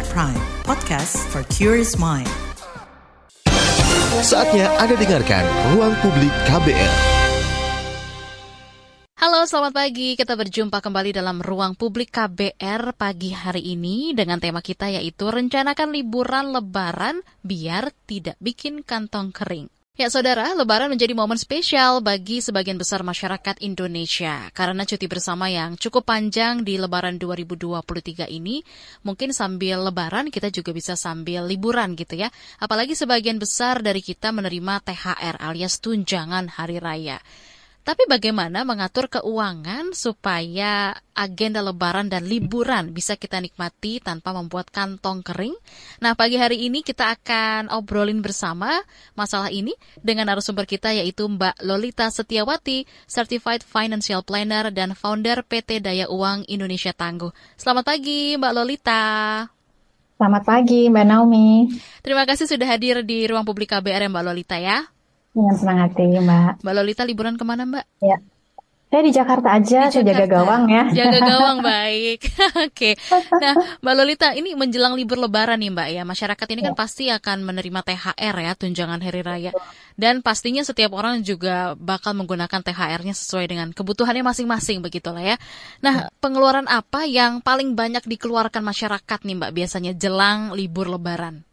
KBR Prime, podcast for curious mind. Saatnya Anda dengarkan Ruang Publik KBR. Halo, selamat pagi. Kita berjumpa kembali dalam ruang publik KBR pagi hari ini dengan tema kita yaitu rencanakan liburan lebaran biar tidak bikin kantong kering. Ya saudara, lebaran menjadi momen spesial bagi sebagian besar masyarakat Indonesia. Karena cuti bersama yang cukup panjang di lebaran 2023 ini, mungkin sambil lebaran kita juga bisa sambil liburan gitu ya. Apalagi sebagian besar dari kita menerima THR alias tunjangan hari raya. Tapi bagaimana mengatur keuangan supaya agenda lebaran dan liburan bisa kita nikmati tanpa membuat kantong kering? Nah, pagi hari ini kita akan obrolin bersama masalah ini dengan narasumber kita yaitu Mbak Lolita Setiawati, Certified Financial Planner dan founder PT Daya Uang Indonesia Tangguh. Selamat pagi, Mbak Lolita. Selamat pagi, Mbak Naomi. Terima kasih sudah hadir di ruang publik KBR ya, Mbak Lolita ya. Dengan senang hati, Mbak. Mbak Lolita liburan ke mana, Mbak? Ya. Saya di Jakarta aja, di saya jaga gawang ya. Jaga gawang, baik. Oke. Nah, Mbak Lolita, ini menjelang libur lebaran nih Mbak ya. Masyarakat ini kan ya. kan pasti akan menerima THR ya, tunjangan hari raya. Dan pastinya setiap orang juga bakal menggunakan THR-nya sesuai dengan kebutuhannya masing-masing begitulah ya. Nah, pengeluaran apa yang paling banyak dikeluarkan masyarakat nih Mbak biasanya jelang libur lebaran?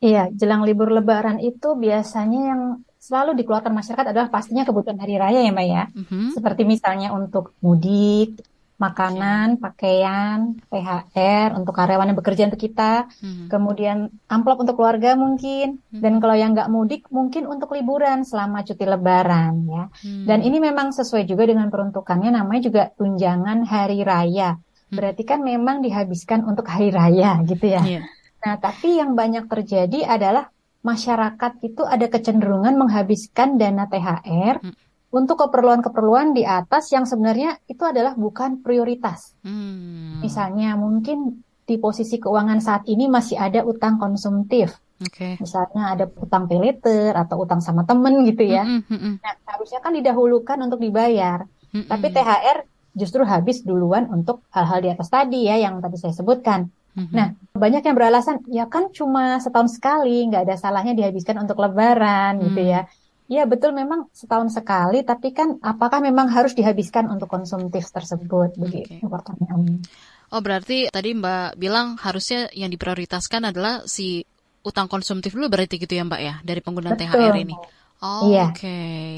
Iya, jelang libur lebaran itu biasanya yang selalu dikeluarkan masyarakat adalah pastinya kebutuhan hari raya ya Mbak ya. Mm-hmm. Seperti misalnya untuk mudik, makanan, pakaian, THR untuk karyawan yang bekerja untuk kita, mm-hmm. kemudian amplop untuk keluarga mungkin, mm-hmm. dan kalau yang nggak mudik mungkin untuk liburan selama cuti lebaran ya. Mm-hmm. Dan ini memang sesuai juga dengan peruntukannya namanya juga tunjangan hari raya. Mm-hmm. Berarti kan memang dihabiskan untuk hari raya gitu ya. Yeah. Nah, tapi yang banyak terjadi adalah masyarakat itu ada kecenderungan menghabiskan dana THR hmm. untuk keperluan-keperluan di atas yang sebenarnya itu adalah bukan prioritas. Hmm. Misalnya mungkin di posisi keuangan saat ini masih ada utang konsumtif. Okay. Misalnya ada utang peleter atau utang sama temen gitu ya. Mm -hmm. Nah, harusnya kan didahulukan untuk dibayar. Mm -hmm. Tapi THR justru habis duluan untuk hal-hal di atas tadi ya yang tadi saya sebutkan. Mm-hmm. Nah, banyak yang beralasan, ya kan cuma setahun sekali, nggak ada salahnya dihabiskan untuk lebaran mm. gitu ya. Ya betul memang setahun sekali, tapi kan apakah memang harus dihabiskan untuk konsumtif tersebut? Begitu okay. pertanyaan. Oh berarti tadi Mbak bilang harusnya yang diprioritaskan adalah si utang konsumtif dulu berarti gitu ya Mbak ya dari penggunaan Betul. THR ini. Oh, iya. Oke, okay.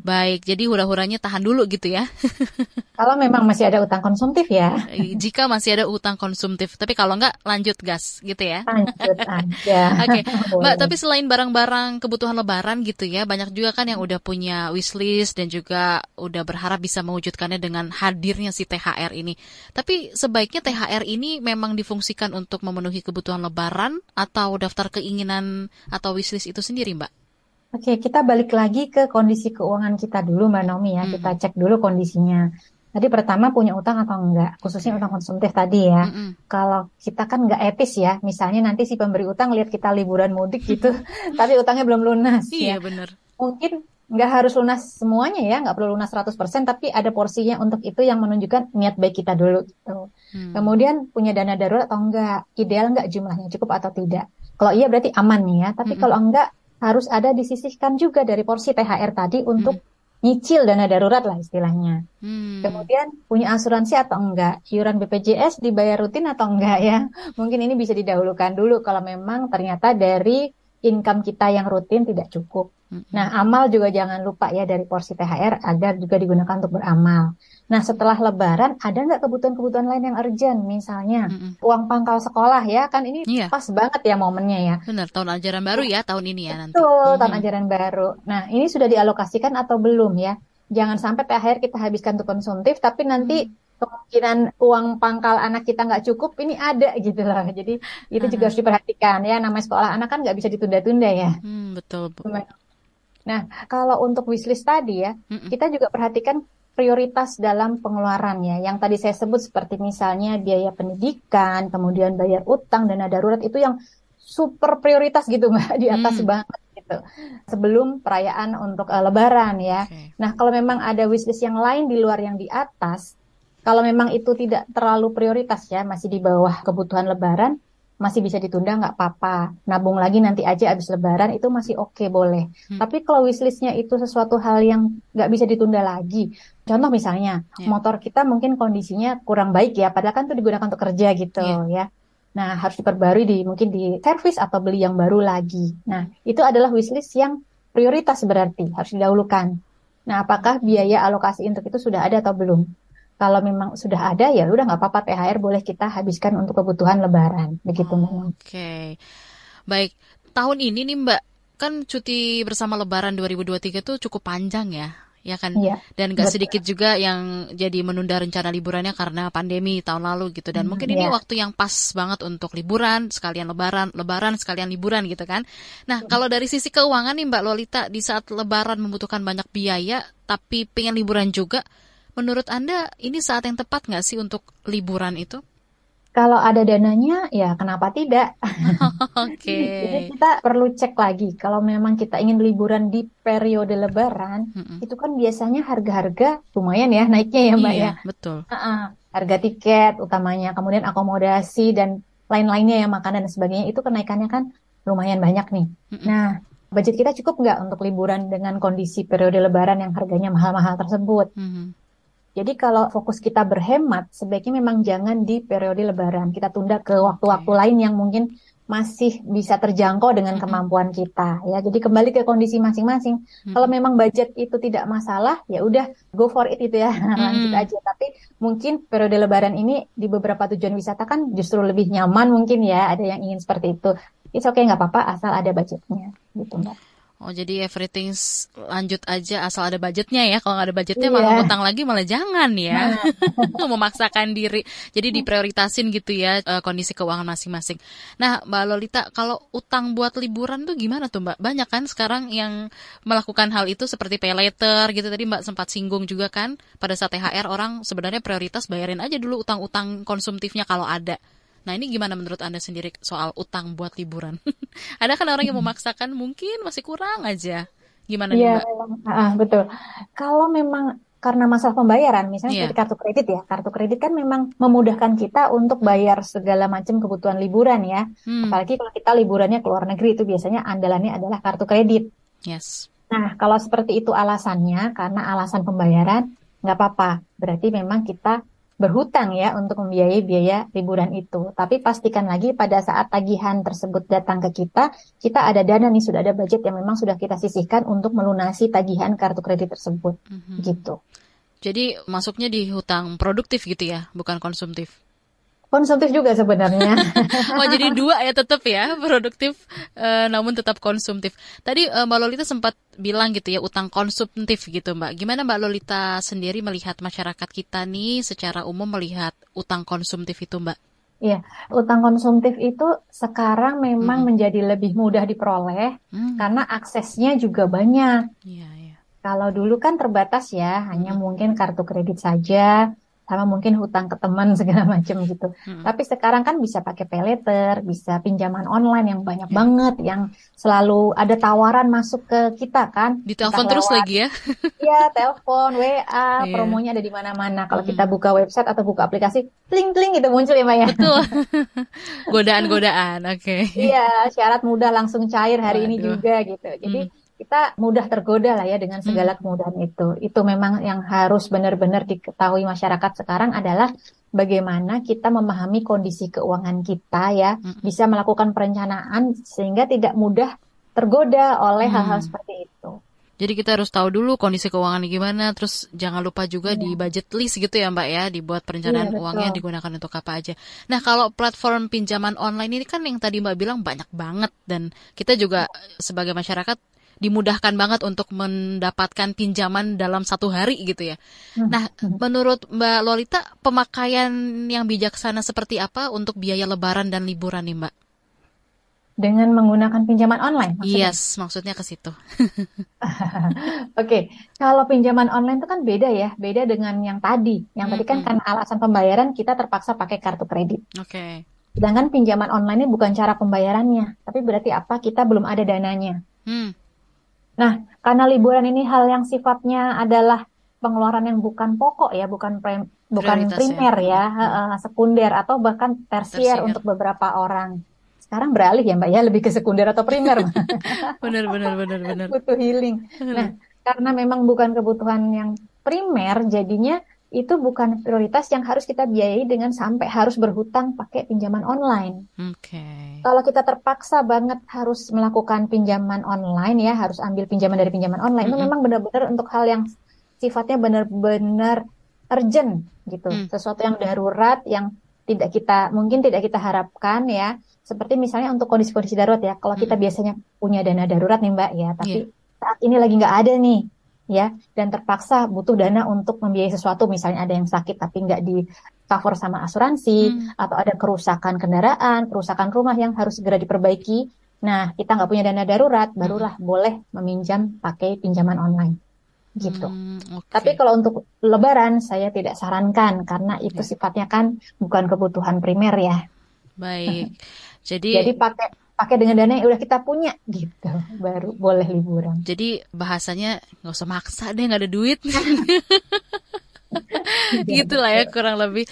baik. Jadi hura-huranya tahan dulu gitu ya. kalau memang masih ada utang konsumtif ya. Jika masih ada utang konsumtif, tapi kalau enggak lanjut gas gitu ya. Lanjut aja. Oke, okay. Mbak. Tapi selain barang-barang kebutuhan Lebaran gitu ya, banyak juga kan yang udah punya wishlist dan juga udah berharap bisa mewujudkannya dengan hadirnya si THR ini. Tapi sebaiknya THR ini memang difungsikan untuk memenuhi kebutuhan Lebaran atau daftar keinginan atau wishlist itu sendiri, Mbak? Oke, kita balik lagi ke kondisi keuangan kita dulu, Mbak Nomi ya. Hmm. Kita cek dulu kondisinya. Tadi pertama punya utang atau enggak, khususnya utang konsumtif tadi ya. Hmm. Kalau kita kan enggak etis ya, misalnya nanti si pemberi utang lihat kita liburan mudik gitu, tapi utangnya belum lunas. Iya ya. benar. Mungkin nggak harus lunas semuanya ya, nggak perlu lunas 100%, tapi ada porsinya untuk itu yang menunjukkan niat baik kita dulu gitu. Hmm. Kemudian punya dana darurat atau enggak, ideal enggak jumlahnya, cukup atau tidak. Kalau iya berarti aman nih ya, tapi hmm. kalau enggak harus ada disisihkan juga dari porsi THR tadi untuk hmm. nyicil dana darurat lah istilahnya. Hmm. Kemudian punya asuransi atau enggak, iuran BPJS dibayar rutin atau enggak ya. Mungkin ini bisa didahulukan dulu kalau memang ternyata dari income kita yang rutin tidak cukup. Nah, amal juga jangan lupa ya dari porsi THR agar juga digunakan untuk beramal. Nah, setelah Lebaran ada nggak kebutuhan-kebutuhan lain yang urgent? Misalnya mm -mm. uang pangkal sekolah ya, kan ini iya. pas banget ya momennya ya. Benar, tahun ajaran baru ya tahun ini ya nanti. Betul, mm -hmm. tahun ajaran baru. Nah, ini sudah dialokasikan atau belum ya? Jangan sampai THR kita habiskan untuk konsumtif, tapi nanti mm kemungkinan uang pangkal anak kita nggak cukup ini ada gitu loh jadi itu uh -huh. juga harus diperhatikan ya namanya sekolah anak kan nggak bisa ditunda-tunda ya hmm, betul Nah, kalau untuk wishlist tadi ya, mm -mm. kita juga perhatikan prioritas dalam pengeluaran ya. Yang tadi saya sebut seperti misalnya biaya pendidikan, kemudian bayar utang, dana darurat itu yang super prioritas gitu mbak di atas mm. banget gitu. Sebelum perayaan untuk uh, Lebaran ya. Okay. Nah, kalau memang ada wishlist yang lain di luar yang di atas, kalau memang itu tidak terlalu prioritas ya, masih di bawah kebutuhan Lebaran, masih bisa ditunda nggak apa-apa. Nabung lagi nanti aja abis lebaran itu masih oke okay, boleh. Hmm. Tapi kalau wishlistnya itu sesuatu hal yang nggak bisa ditunda lagi. Contoh misalnya yeah. motor kita mungkin kondisinya kurang baik ya, padahal kan itu digunakan untuk kerja gitu yeah. ya. Nah harus diperbarui di mungkin di servis atau beli yang baru lagi. Nah itu adalah wishlist yang prioritas berarti harus didahulukan. Nah apakah biaya alokasi untuk itu sudah ada atau belum? Kalau memang sudah ada ya udah nggak apa-apa THR boleh kita habiskan untuk kebutuhan Lebaran begitu Oke, okay. baik tahun ini nih Mbak kan cuti bersama Lebaran 2023 tuh cukup panjang ya ya kan iya, dan gak betul. sedikit juga yang jadi menunda rencana liburannya karena pandemi tahun lalu gitu dan hmm, mungkin ini iya. waktu yang pas banget untuk liburan sekalian lebaran lebaran sekalian liburan gitu kan nah hmm. kalau dari sisi keuangan nih Mbak Lolita di saat lebaran membutuhkan banyak biaya tapi pengen liburan juga Menurut Anda ini saat yang tepat nggak sih untuk liburan itu? Kalau ada dananya, ya kenapa tidak? Oke. Okay. Jadi kita perlu cek lagi. Kalau memang kita ingin liburan di periode Lebaran, mm -mm. itu kan biasanya harga-harga lumayan ya naiknya ya Mbak iya, ya. Betul. Uh -uh. Harga tiket utamanya, kemudian akomodasi dan lain-lainnya ya makanan dan sebagainya itu kenaikannya kan lumayan banyak nih. Mm -mm. Nah, budget kita cukup nggak untuk liburan dengan kondisi periode Lebaran yang harganya mahal-mahal tersebut? Mm -hmm. Jadi kalau fokus kita berhemat, sebaiknya memang jangan di periode lebaran. Kita tunda ke waktu-waktu lain yang mungkin masih bisa terjangkau dengan kemampuan kita ya. Jadi kembali ke kondisi masing-masing. Hmm. Kalau memang budget itu tidak masalah, ya udah go for it itu ya. Lanjut aja. Tapi mungkin periode lebaran ini di beberapa tujuan wisata kan justru lebih nyaman mungkin ya. Ada yang ingin seperti itu. It's okay nggak apa-apa asal ada budgetnya gitu Mbak. Oh jadi everything lanjut aja asal ada budgetnya ya. Kalau nggak ada budgetnya yeah. malah utang lagi malah jangan ya. Nah. Memaksakan diri. Jadi diprioritasin gitu ya uh, kondisi keuangan masing-masing. Nah Mbak Lolita kalau utang buat liburan tuh gimana tuh Mbak? Banyak kan sekarang yang melakukan hal itu seperti pay later gitu. Tadi Mbak sempat singgung juga kan pada saat THR orang sebenarnya prioritas bayarin aja dulu utang-utang konsumtifnya kalau ada. Nah ini gimana menurut Anda sendiri soal utang buat liburan? Ada kan orang yang memaksakan mungkin masih kurang aja. Gimana Iya, uh, betul. Kalau memang karena masalah pembayaran, misalnya yeah. kartu kredit ya, kartu kredit kan memang memudahkan kita untuk bayar segala macam kebutuhan liburan ya. Hmm. Apalagi kalau kita liburannya ke luar negeri itu biasanya andalannya adalah kartu kredit. Yes. Nah, kalau seperti itu alasannya, karena alasan pembayaran, nggak apa-apa. Berarti memang kita berhutang ya untuk membiayai biaya liburan itu. Tapi pastikan lagi pada saat tagihan tersebut datang ke kita, kita ada dana nih sudah ada budget yang memang sudah kita sisihkan untuk melunasi tagihan kartu kredit tersebut. Mm-hmm. Gitu. Jadi masuknya di hutang produktif gitu ya, bukan konsumtif konsumtif juga sebenarnya. oh jadi dua ya tetap ya produktif uh, namun tetap konsumtif. Tadi uh, Mbak Lolita sempat bilang gitu ya utang konsumtif gitu Mbak. Gimana Mbak Lolita sendiri melihat masyarakat kita nih secara umum melihat utang konsumtif itu Mbak? Iya, utang konsumtif itu sekarang memang hmm. menjadi lebih mudah diperoleh hmm. karena aksesnya juga banyak. Iya, iya. Kalau dulu kan terbatas ya, hanya mungkin kartu kredit saja sama mungkin hutang ke teman segala macam gitu. Hmm. Tapi sekarang kan bisa pakai peleter, bisa pinjaman online yang banyak yeah. banget, yang selalu ada tawaran masuk ke kita kan. Di telepon terus lagi ya? Iya, telepon, WA, yeah. promonya ada di mana-mana. Kalau hmm. kita buka website atau buka aplikasi, tling-tling gitu muncul ya Maya. Betul. Godaan-godaan, oke. Okay. Iya, syarat mudah langsung cair hari Waduh. ini juga gitu. Jadi hmm kita mudah tergoda lah ya dengan segala hmm. kemudahan itu. Itu memang yang harus benar-benar diketahui masyarakat sekarang adalah bagaimana kita memahami kondisi keuangan kita ya, hmm. bisa melakukan perencanaan sehingga tidak mudah tergoda oleh hmm. hal-hal seperti itu. Jadi kita harus tahu dulu kondisi keuangannya gimana, terus jangan lupa juga yeah. di budget list gitu ya Mbak ya, dibuat perencanaan yeah, uangnya digunakan untuk apa aja. Nah kalau platform pinjaman online ini kan yang tadi Mbak bilang banyak banget dan kita juga sebagai masyarakat dimudahkan banget untuk mendapatkan pinjaman dalam satu hari gitu ya. Hmm. Nah, hmm. menurut Mbak Lolita, pemakaian yang bijaksana seperti apa untuk biaya lebaran dan liburan nih Mbak? Dengan menggunakan pinjaman online? Maksudnya? Yes, maksudnya ke situ. Oke, okay. kalau pinjaman online itu kan beda ya, beda dengan yang tadi. Yang hmm, tadi kan karena alasan pembayaran kita terpaksa pakai kartu kredit. Oke. Okay. Sedangkan pinjaman online ini bukan cara pembayarannya, tapi berarti apa? Kita belum ada dananya. Hmm. Nah, karena liburan ini hal yang sifatnya adalah pengeluaran yang bukan pokok ya, bukan bukan primer ya, hmm. sekunder atau bahkan tersier, tersier untuk beberapa orang. Sekarang beralih ya Mbak ya, lebih ke sekunder atau primer. benar, benar, benar, benar. Butuh healing. Nah, karena memang bukan kebutuhan yang primer, jadinya itu bukan prioritas yang harus kita biayai dengan sampai harus berhutang pakai pinjaman online. Oke. Okay. Kalau kita terpaksa banget harus melakukan pinjaman online ya, harus ambil pinjaman dari pinjaman online, mm -hmm. itu memang benar-benar untuk hal yang sifatnya benar-benar urgent gitu, mm. sesuatu yang darurat yang tidak kita mungkin tidak kita harapkan ya. Seperti misalnya untuk kondisi-kondisi darurat ya, kalau kita mm. biasanya punya dana darurat nih Mbak ya, tapi yeah. saat ini lagi nggak ada nih ya dan terpaksa butuh dana untuk membiayai sesuatu. Misalnya ada yang sakit tapi nggak di cover sama asuransi hmm. atau ada kerusakan kendaraan kerusakan rumah yang harus segera diperbaiki. Nah kita nggak punya dana darurat hmm. barulah boleh meminjam pakai pinjaman online. Gitu. Hmm, okay. tapi kalau untuk lebaran saya tidak sarankan karena itu sifatnya kan bukan kebutuhan primer ya. Baik. Jadi jadi pakai pakai dengan dana yang udah kita punya gitu. Baru boleh liburan. Jadi bahasanya nggak usah maksa deh nggak ada duit gitu lah ya kurang lebih.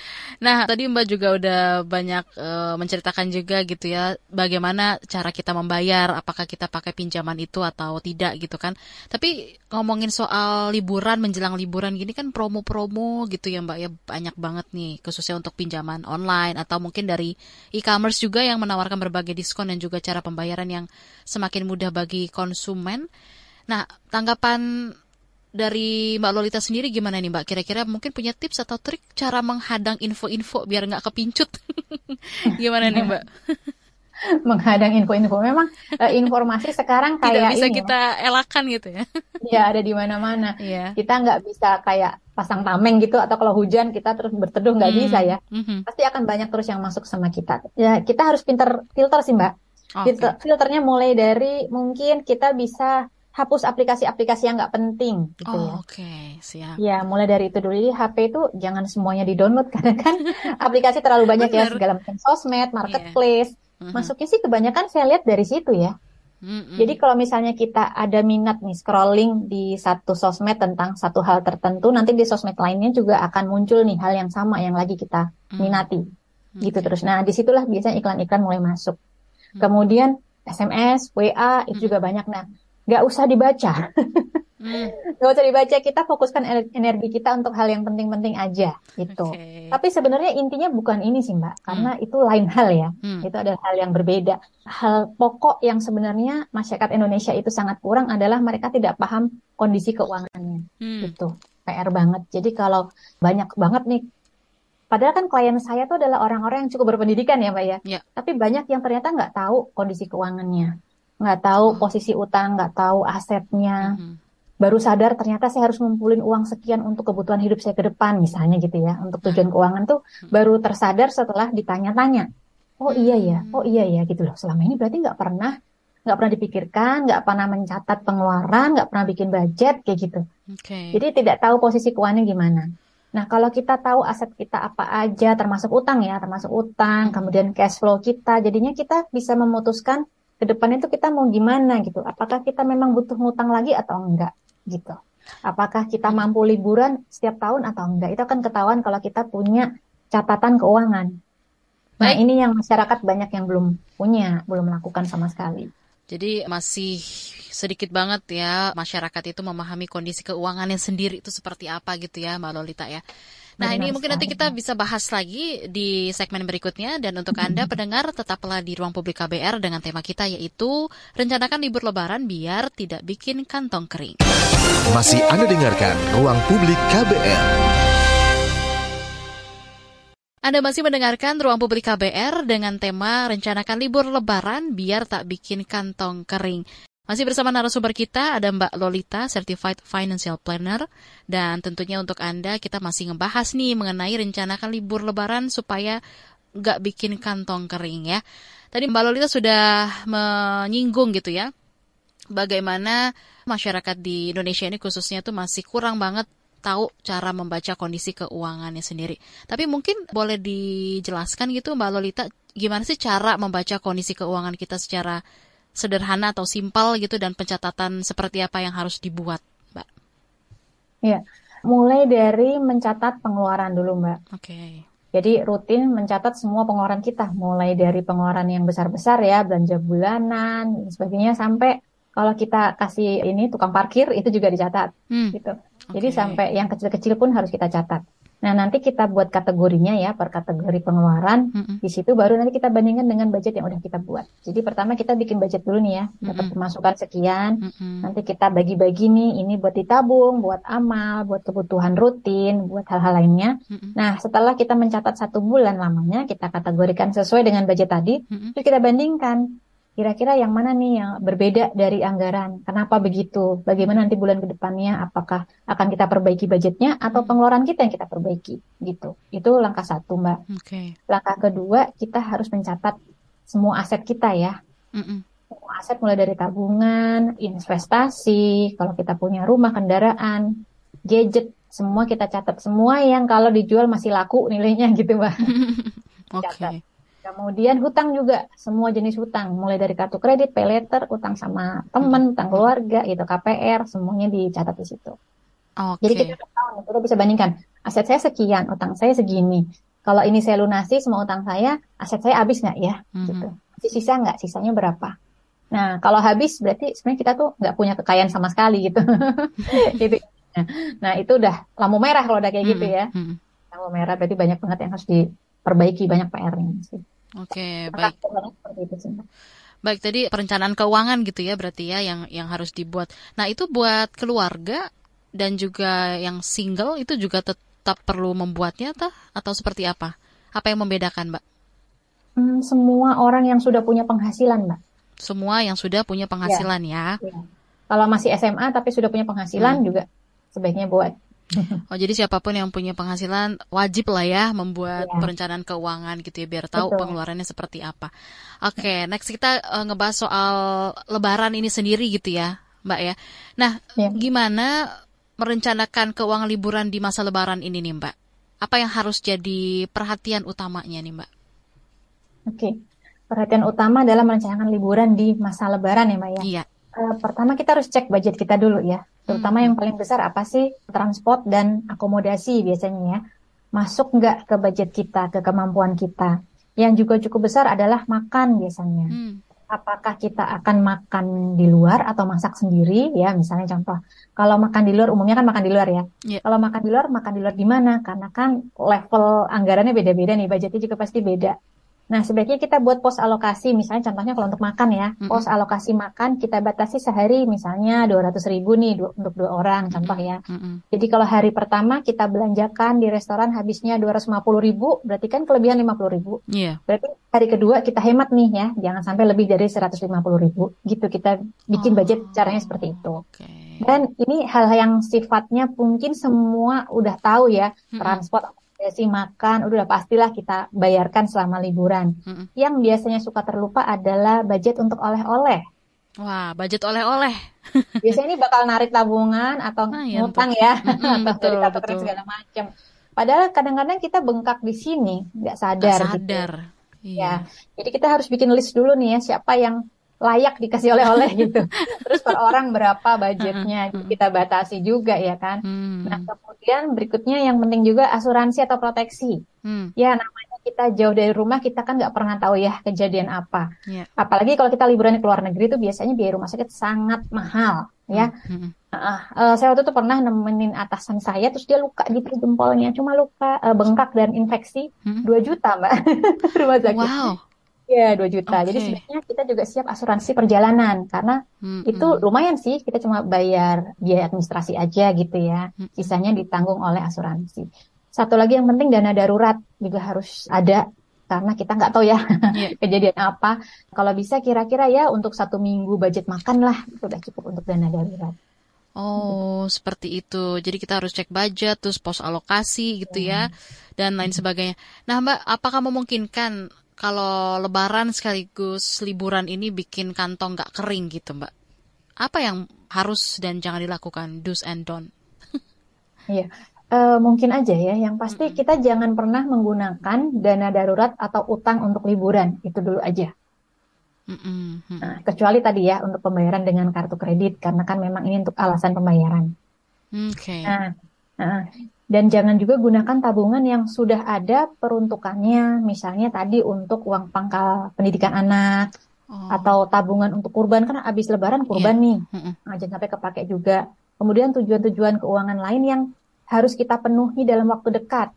Nah tadi Mbak juga udah banyak uh, menceritakan juga gitu ya bagaimana cara kita membayar, apakah kita pakai pinjaman itu atau tidak gitu kan. Tapi ngomongin soal liburan menjelang liburan gini kan promo-promo gitu ya Mbak ya banyak banget nih khususnya untuk pinjaman online atau mungkin dari e-commerce juga yang menawarkan berbagai diskon dan juga cara pembayaran yang semakin mudah bagi konsumen. Nah, tanggapan dari Mbak Lolita sendiri gimana nih Mbak? Kira-kira mungkin punya tips atau trik cara menghadang info-info biar nggak kepincut? gimana nih Mbak? menghadang info-info. Memang uh, informasi sekarang kayak tidak bisa ini, kita ya. elakan gitu ya. Ya ada di mana-mana. Yeah. Kita nggak bisa kayak pasang tameng gitu atau kalau hujan kita terus berteduh nggak mm. bisa ya. Mm-hmm. Pasti akan banyak terus yang masuk sama kita. Ya kita harus pinter filter sih mbak. Okay. Filter, filternya mulai dari mungkin kita bisa hapus aplikasi-aplikasi yang nggak penting gitu oh, ya. Oke, okay. siap. Ya, mulai dari itu dulu. Jadi HP itu jangan semuanya di-download karena kan aplikasi terlalu banyak ya segala macam sosmed, iya. marketplace. Yeah. Mm-hmm. Masuknya sih kebanyakan saya lihat dari situ ya. Mm-hmm. Jadi kalau misalnya kita ada minat nih scrolling di satu sosmed tentang satu hal tertentu, nanti di sosmed lainnya juga akan muncul nih hal yang sama yang lagi kita mm-hmm. minati. Mm-hmm. Gitu terus. Nah, di situlah biasanya iklan-iklan mulai masuk. Mm-hmm. Kemudian SMS, WA itu juga banyak. Nah, nggak usah dibaca. Hmm. Gak usah dibaca, kita fokuskan energi kita untuk hal yang penting-penting aja gitu. Okay. Tapi sebenarnya intinya bukan ini sih Mbak, karena hmm. itu lain hal ya. Hmm. Itu adalah hal yang berbeda. Hal pokok yang sebenarnya masyarakat Indonesia itu sangat kurang adalah mereka tidak paham kondisi keuangannya. Hmm. Itu PR banget. Jadi kalau banyak banget nih Padahal kan klien saya tuh adalah orang-orang yang cukup berpendidikan ya Mbak ya. Yeah. Tapi banyak yang ternyata nggak tahu kondisi keuangannya nggak tahu hmm. posisi utang, nggak tahu asetnya. Hmm. Baru sadar ternyata saya harus ngumpulin uang sekian untuk kebutuhan hidup saya ke depan misalnya gitu ya. Untuk tujuan hmm. keuangan tuh hmm. baru tersadar setelah ditanya-tanya. Oh iya ya, oh iya ya gitu loh. Selama ini berarti nggak pernah nggak pernah dipikirkan, nggak pernah mencatat pengeluaran, nggak pernah bikin budget kayak gitu. Okay. Jadi tidak tahu posisi keuangannya gimana. Nah, kalau kita tahu aset kita apa aja, termasuk utang ya, termasuk utang, kemudian cash flow kita, jadinya kita bisa memutuskan ke depan itu kita mau gimana gitu. Apakah kita memang butuh ngutang lagi atau enggak gitu. Apakah kita mampu liburan setiap tahun atau enggak. Itu akan ketahuan kalau kita punya catatan keuangan. Nah, Baik. ini yang masyarakat banyak yang belum punya, belum melakukan sama sekali. Jadi masih sedikit banget ya masyarakat itu memahami kondisi keuangannya sendiri itu seperti apa gitu ya Mbak Lolita ya. Nah Benar ini mungkin nanti kita bisa bahas lagi di segmen berikutnya dan untuk Anda pendengar tetaplah di ruang publik KBR dengan tema kita yaitu rencanakan libur lebaran biar tidak bikin kantong kering. Masih Anda dengarkan ruang publik KBR. Anda masih mendengarkan Ruang Publik KBR dengan tema Rencanakan Libur Lebaran Biar Tak Bikin Kantong Kering. Masih bersama narasumber kita ada Mbak Lolita, Certified Financial Planner. Dan tentunya untuk Anda kita masih ngebahas nih mengenai rencanakan libur lebaran supaya nggak bikin kantong kering ya. Tadi Mbak Lolita sudah menyinggung gitu ya, bagaimana masyarakat di Indonesia ini khususnya tuh masih kurang banget tahu cara membaca kondisi keuangannya sendiri. Tapi mungkin boleh dijelaskan gitu Mbak Lolita, gimana sih cara membaca kondisi keuangan kita secara sederhana atau simpel gitu dan pencatatan seperti apa yang harus dibuat, Mbak? Iya. Mulai dari mencatat pengeluaran dulu, Mbak. Oke. Okay. Jadi rutin mencatat semua pengeluaran kita, mulai dari pengeluaran yang besar-besar ya, belanja bulanan, dan sebagainya, sampai kalau kita kasih ini tukang parkir itu juga dicatat, hmm. gitu. Jadi sampai yang kecil-kecil pun harus kita catat. Nah, nanti kita buat kategorinya ya per kategori pengeluaran. Mm -hmm. Di situ baru nanti kita bandingkan dengan budget yang udah kita buat. Jadi pertama kita bikin budget dulu nih ya, dapat mm -hmm. pemasukan sekian. Mm -hmm. Nanti kita bagi-bagi nih, ini buat ditabung, buat amal, buat kebutuhan rutin, buat hal-hal lainnya. Mm -hmm. Nah, setelah kita mencatat satu bulan lamanya, kita kategorikan sesuai dengan budget tadi, mm -hmm. terus kita bandingkan kira-kira yang mana nih yang berbeda dari anggaran? Kenapa begitu? Bagaimana nanti bulan ke depannya? Apakah akan kita perbaiki budgetnya atau hmm. pengeluaran kita yang kita perbaiki? Gitu. Itu langkah satu, Mbak. Okay. Langkah kedua, kita harus mencatat semua aset kita ya. Mm-mm. Semua aset mulai dari tabungan, investasi, kalau kita punya rumah, kendaraan, gadget, semua kita catat. Semua yang kalau dijual masih laku nilainya gitu, Mbak. Oke. Okay. Kemudian hutang juga semua jenis hutang, mulai dari kartu kredit, pay letter, utang sama teman, utang keluarga, itu KPR, semuanya dicatat di situ. Okay. Jadi kita tahu, kita bisa bandingkan aset saya sekian, utang saya segini. Kalau ini saya lunasi semua utang saya, aset saya habis nggak ya? Mm-hmm. Gitu. Masih sisa nggak? Sisanya berapa? Nah, kalau habis berarti sebenarnya kita tuh nggak punya kekayaan sama sekali gitu. gitu. Nah, itu udah lampu merah kalau udah kayak mm-hmm. gitu ya. Mm-hmm. Lampu merah berarti banyak banget yang harus diperbaiki, banyak PR-nya sih. Oke, baik. Baik, tadi perencanaan keuangan gitu ya berarti ya yang yang harus dibuat. Nah, itu buat keluarga dan juga yang single itu juga tetap perlu membuatnya tah atau seperti apa? Apa yang membedakan, Mbak? Hmm, semua orang yang sudah punya penghasilan, Mbak. Semua yang sudah punya penghasilan ya. ya. ya. Kalau masih SMA tapi sudah punya penghasilan hmm. juga sebaiknya buat. Oh jadi siapa pun yang punya penghasilan wajib lah ya membuat ya. perencanaan keuangan gitu ya biar tahu Betul. pengeluarannya seperti apa. Oke, okay, next kita uh, ngebahas soal Lebaran ini sendiri gitu ya, Mbak ya. Nah, ya. gimana merencanakan keuangan liburan di masa Lebaran ini nih, Mbak? Apa yang harus jadi perhatian utamanya nih, Mbak? Oke, okay. perhatian utama adalah merencanakan liburan di masa Lebaran ya, Mbak ya. Iya. Uh, pertama kita harus cek budget kita dulu ya. Terutama hmm. yang paling besar apa sih? Transport dan akomodasi biasanya ya. Masuk nggak ke budget kita, ke kemampuan kita. Yang juga cukup besar adalah makan biasanya. Hmm. Apakah kita akan makan di luar atau masak sendiri ya misalnya contoh kalau makan di luar umumnya kan makan di luar ya yeah. kalau makan di luar makan di luar di mana karena kan level anggarannya beda-beda nih budgetnya juga pasti beda Nah, sebaiknya kita buat pos alokasi, misalnya contohnya kalau untuk makan ya, mm -hmm. pos alokasi makan kita batasi sehari misalnya 200 ribu nih du untuk dua orang, contoh ya. Mm -hmm. Jadi kalau hari pertama kita belanjakan di restoran habisnya 250 ribu, berarti kan kelebihan 50 ribu. Yeah. Berarti hari kedua kita hemat nih ya, jangan sampai lebih dari 150 ribu. Gitu kita bikin oh, budget caranya seperti itu. Okay. Dan ini hal yang sifatnya mungkin semua udah tahu ya, mm -hmm. transport sih makan, udah pastilah kita bayarkan selama liburan. Mm-hmm. Yang biasanya suka terlupa adalah budget untuk oleh-oleh. Wah, budget oleh-oleh. biasanya ini bakal narik tabungan atau nah, ya, ngutang ya, mm-hmm, atau betul, dari betul. segala macam. Padahal kadang-kadang kita bengkak di sini, nggak sadar. Gak sadar. Gitu. Iya. Ya, jadi kita harus bikin list dulu nih ya, siapa yang layak dikasih oleh-oleh gitu. Terus per orang berapa budgetnya kita batasi juga ya kan. Hmm. Nah kemudian berikutnya yang penting juga asuransi atau proteksi. Hmm. Ya namanya kita jauh dari rumah kita kan nggak pernah tahu ya kejadian apa. Yeah. Apalagi kalau kita liburan ke luar negeri itu biasanya biaya rumah sakit sangat mahal ya. Hmm. Uh, uh, saya waktu itu pernah nemenin atasan saya terus dia luka gitu jempolnya cuma luka uh, bengkak dan infeksi hmm. 2 juta mbak rumah sakit. Wow. Iya, 2 juta. Okay. Jadi sebenarnya kita juga siap asuransi perjalanan karena hmm, itu lumayan sih kita cuma bayar biaya administrasi aja gitu ya. Hmm. Sisanya ditanggung oleh asuransi. Satu lagi yang penting dana darurat juga harus ada karena kita nggak tahu ya yeah. kejadian apa. Kalau bisa kira-kira ya untuk satu minggu budget makan lah itu udah cukup untuk dana darurat. Oh, gitu. seperti itu. Jadi kita harus cek budget, terus pos alokasi gitu ya, dan lain sebagainya. Nah, Mbak, apakah memungkinkan kalau lebaran sekaligus liburan ini bikin kantong nggak kering gitu mbak. Apa yang harus dan jangan dilakukan, do's and don't? Iya, uh, mungkin aja ya. Yang pasti mm -hmm. kita jangan pernah menggunakan dana darurat atau utang untuk liburan. Itu dulu aja. Mm -hmm. nah, kecuali tadi ya untuk pembayaran dengan kartu kredit karena kan memang ini untuk alasan pembayaran. Oke. Okay. Nah, Nah, dan jangan juga gunakan tabungan yang sudah ada peruntukannya, misalnya tadi untuk uang pangkal pendidikan anak, oh. atau tabungan untuk kurban kan habis lebaran kurban yeah. nih, nah, jangan sampai kepake juga. Kemudian tujuan-tujuan keuangan lain yang harus kita penuhi dalam waktu dekat.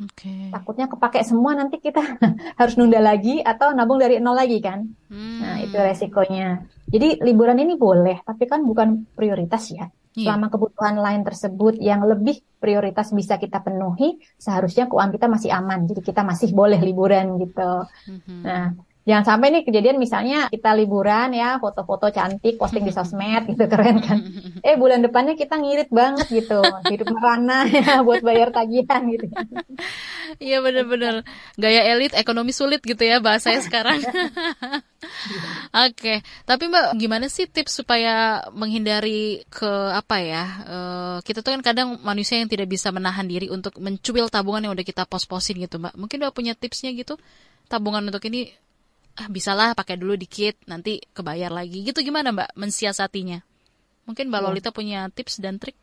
Okay. Takutnya kepake semua nanti kita harus nunda lagi atau nabung dari nol lagi kan. Hmm. Nah itu resikonya. Jadi liburan ini boleh, tapi kan bukan prioritas ya. Yeah. Selama kebutuhan lain tersebut yang lebih prioritas bisa kita penuhi, seharusnya keuangan kita masih aman. Jadi kita masih boleh liburan gitu. Mm-hmm. Nah, jangan sampai nih kejadian misalnya kita liburan ya, foto-foto cantik, posting di sosmed gitu keren kan. Eh bulan depannya kita ngirit banget gitu, hidup merana ya buat bayar tagihan gitu. Iya bener-bener gaya elit ekonomi sulit gitu ya bahasanya sekarang. Oke, okay. tapi Mbak gimana sih tips supaya menghindari ke apa ya? Uh, kita tuh kan kadang manusia yang tidak bisa menahan diri untuk mencuil tabungan yang udah kita pos-posin gitu, Mbak. Mungkin Mbak punya tipsnya gitu? Tabungan untuk ini ah bisalah pakai dulu dikit, nanti kebayar lagi. Gitu gimana Mbak mensiasatinya? Mungkin Mbak. Lolita punya tips dan trik?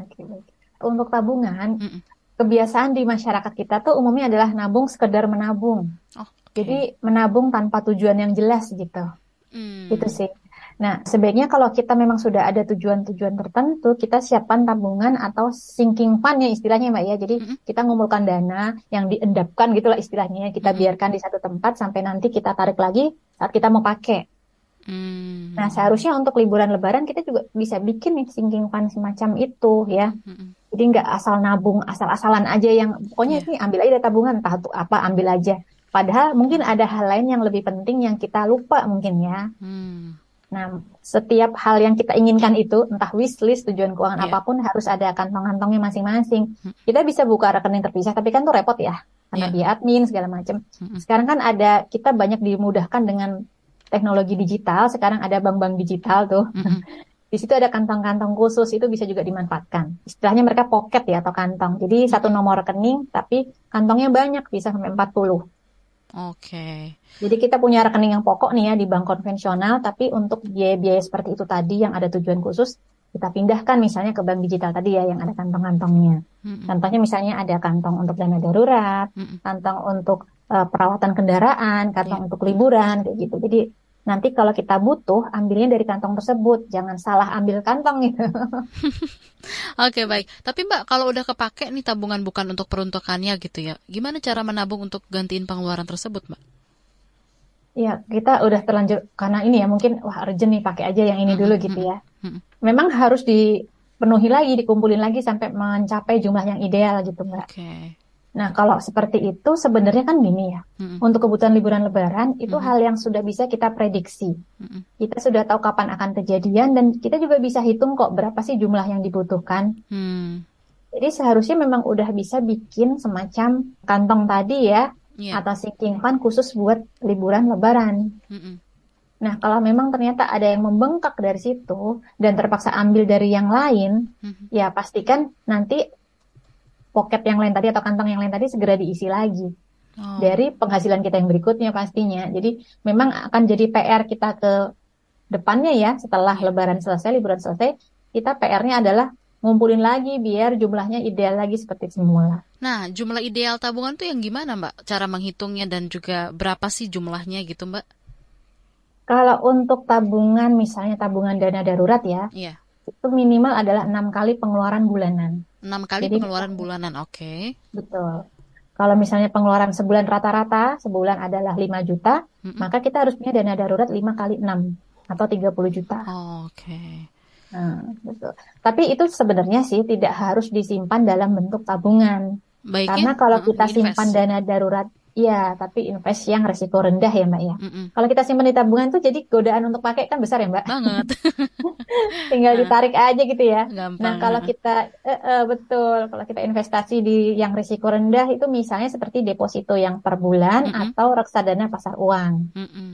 Oke, okay, baik. Untuk tabungan, mm -mm. kebiasaan di masyarakat kita tuh umumnya adalah nabung sekedar menabung. Oh jadi menabung tanpa tujuan yang jelas gitu. Hmm. Gitu sih. Nah, sebaiknya kalau kita memang sudah ada tujuan-tujuan tertentu, kita siapkan tabungan atau sinking fund ya istilahnya Mbak ya. Jadi kita ngumpulkan dana yang diendapkan gitulah istilahnya. Kita biarkan di satu tempat sampai nanti kita tarik lagi saat kita mau pakai. Hmm. Nah, seharusnya untuk liburan lebaran kita juga bisa bikin nih sinking fund semacam itu ya. Jadi nggak asal nabung, asal-asalan aja yang pokoknya yeah. ini ambil aja tabungan entah itu apa ambil aja. Padahal mungkin ada hal lain yang lebih penting yang kita lupa mungkin ya. Hmm. Nah, setiap hal yang kita inginkan itu, entah wishlist, tujuan keuangan yeah. apa pun, harus ada kantong-kantongnya masing-masing. Hmm. Kita bisa buka rekening terpisah, tapi kan tuh repot ya, karena yeah. dia admin segala macam. Hmm. Sekarang kan ada, kita banyak dimudahkan dengan teknologi digital. Sekarang ada bank-bank digital tuh. Hmm. Di situ ada kantong-kantong khusus, itu bisa juga dimanfaatkan. Istilahnya mereka pocket ya, atau kantong. Jadi satu nomor rekening, tapi kantongnya banyak, bisa sampai 40. Oke. Okay. Jadi kita punya rekening yang pokok nih ya di bank konvensional, tapi untuk biaya-biaya seperti itu tadi yang ada tujuan khusus, kita pindahkan misalnya ke bank digital tadi ya yang ada kantong-kantongnya. Mm-hmm. Contohnya misalnya ada kantong untuk dana darurat, mm-hmm. kantong untuk uh, perawatan kendaraan, kantong yeah. untuk liburan kayak gitu. Jadi nanti kalau kita butuh ambilnya dari kantong tersebut. Jangan salah ambil kantong gitu Oke baik. Tapi mbak kalau udah kepake nih tabungan bukan untuk peruntukannya gitu ya gimana cara menabung untuk gantiin pengeluaran tersebut mbak? Ya kita udah terlanjur karena ini ya mungkin wah urgent nih pakai aja yang ini dulu gitu ya. memang harus dipenuhi lagi dikumpulin lagi sampai mencapai jumlah yang ideal gitu mbak. Okay. Nah, kalau seperti itu sebenarnya kan gini ya. hmm Untuk kebutuhan liburan lebaran itu hmm hal yang sudah bisa kita prediksi. hmm Kita sudah tahu kapan akan kejadian dan kita juga bisa hitung kok berapa sih jumlah yang dibutuhkan. Mm. Jadi seharusnya memang udah bisa bikin semacam kantong tadi ya yeah. atau sinking fund khusus buat liburan lebaran. hmm Nah, kalau memang ternyata ada yang membengkak dari situ dan terpaksa ambil dari yang lain, hmm ya pastikan nanti pocket yang lain tadi atau kantong yang lain tadi segera diisi lagi oh. dari penghasilan kita yang berikutnya pastinya. Jadi memang akan jadi PR kita ke depannya ya setelah Lebaran selesai, liburan selesai, kita PR-nya adalah ngumpulin lagi biar jumlahnya ideal lagi seperti semula. Nah, jumlah ideal tabungan tuh yang gimana, Mbak? Cara menghitungnya dan juga berapa sih jumlahnya gitu, Mbak? Kalau untuk tabungan, misalnya tabungan dana darurat ya, yeah. itu minimal adalah enam kali pengeluaran bulanan. Enam kali Jadi, pengeluaran bulanan, oke. Okay. Betul. Kalau misalnya pengeluaran sebulan rata-rata, sebulan adalah 5 juta, mm -mm. maka kita harus punya dana darurat 5 kali 6 atau 30 juta. Oh, oke. Okay. Nah, betul. Tapi itu sebenarnya sih tidak harus disimpan dalam bentuk tabungan. Baiknya, Karena kalau kita simpan dana darurat Iya, tapi invest yang resiko rendah ya Mbak ya. Mm -mm. Kalau kita simpan di tabungan tuh jadi godaan untuk pakai kan besar ya Mbak. Banget. Tinggal ditarik aja gitu ya. Gampang. Nah kalau kita uh, uh, betul, kalau kita investasi di yang risiko rendah itu misalnya seperti deposito yang per bulan mm -mm. atau reksadana pasar uang. Mm -mm.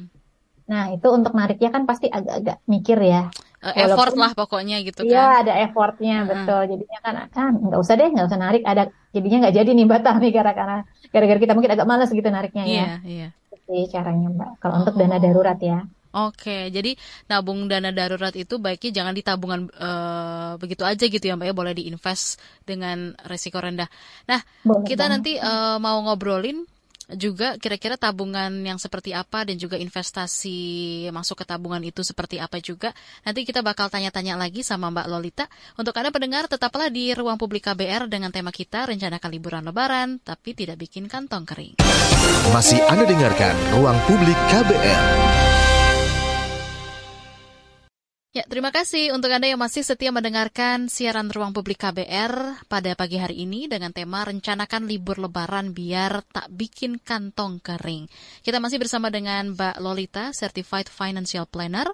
Nah itu untuk nariknya kan pasti agak-agak mikir ya. Uh, effort lah pokoknya gitu iya, kan. Iya ada effortnya uh -huh. betul. Jadinya kan kan nggak usah deh nggak usah narik ada jadinya nggak jadi nih batal nih gara-gara gara-gara kita mungkin agak malas gitu nariknya ya. Iya, iya. Jadi caranya Mbak. Kalau oh. untuk dana darurat ya. Oke, jadi nabung dana darurat itu baiknya jangan ditabungan uh, begitu aja gitu ya Mbak ya, boleh diinvest dengan resiko rendah. Nah, boleh kita banget. nanti uh, mau ngobrolin juga kira-kira tabungan yang seperti apa dan juga investasi masuk ke tabungan itu seperti apa juga. Nanti kita bakal tanya-tanya lagi sama Mbak Lolita. Untuk Anda pendengar, tetaplah di ruang publik KBR dengan tema kita rencanakan liburan lebaran tapi tidak bikin kantong kering. Masih Anda dengarkan ruang publik KBR. Ya, terima kasih untuk Anda yang masih setia mendengarkan siaran Ruang Publik KBR pada pagi hari ini dengan tema Rencanakan Libur Lebaran Biar Tak Bikin Kantong Kering. Kita masih bersama dengan Mbak Lolita, Certified Financial Planner.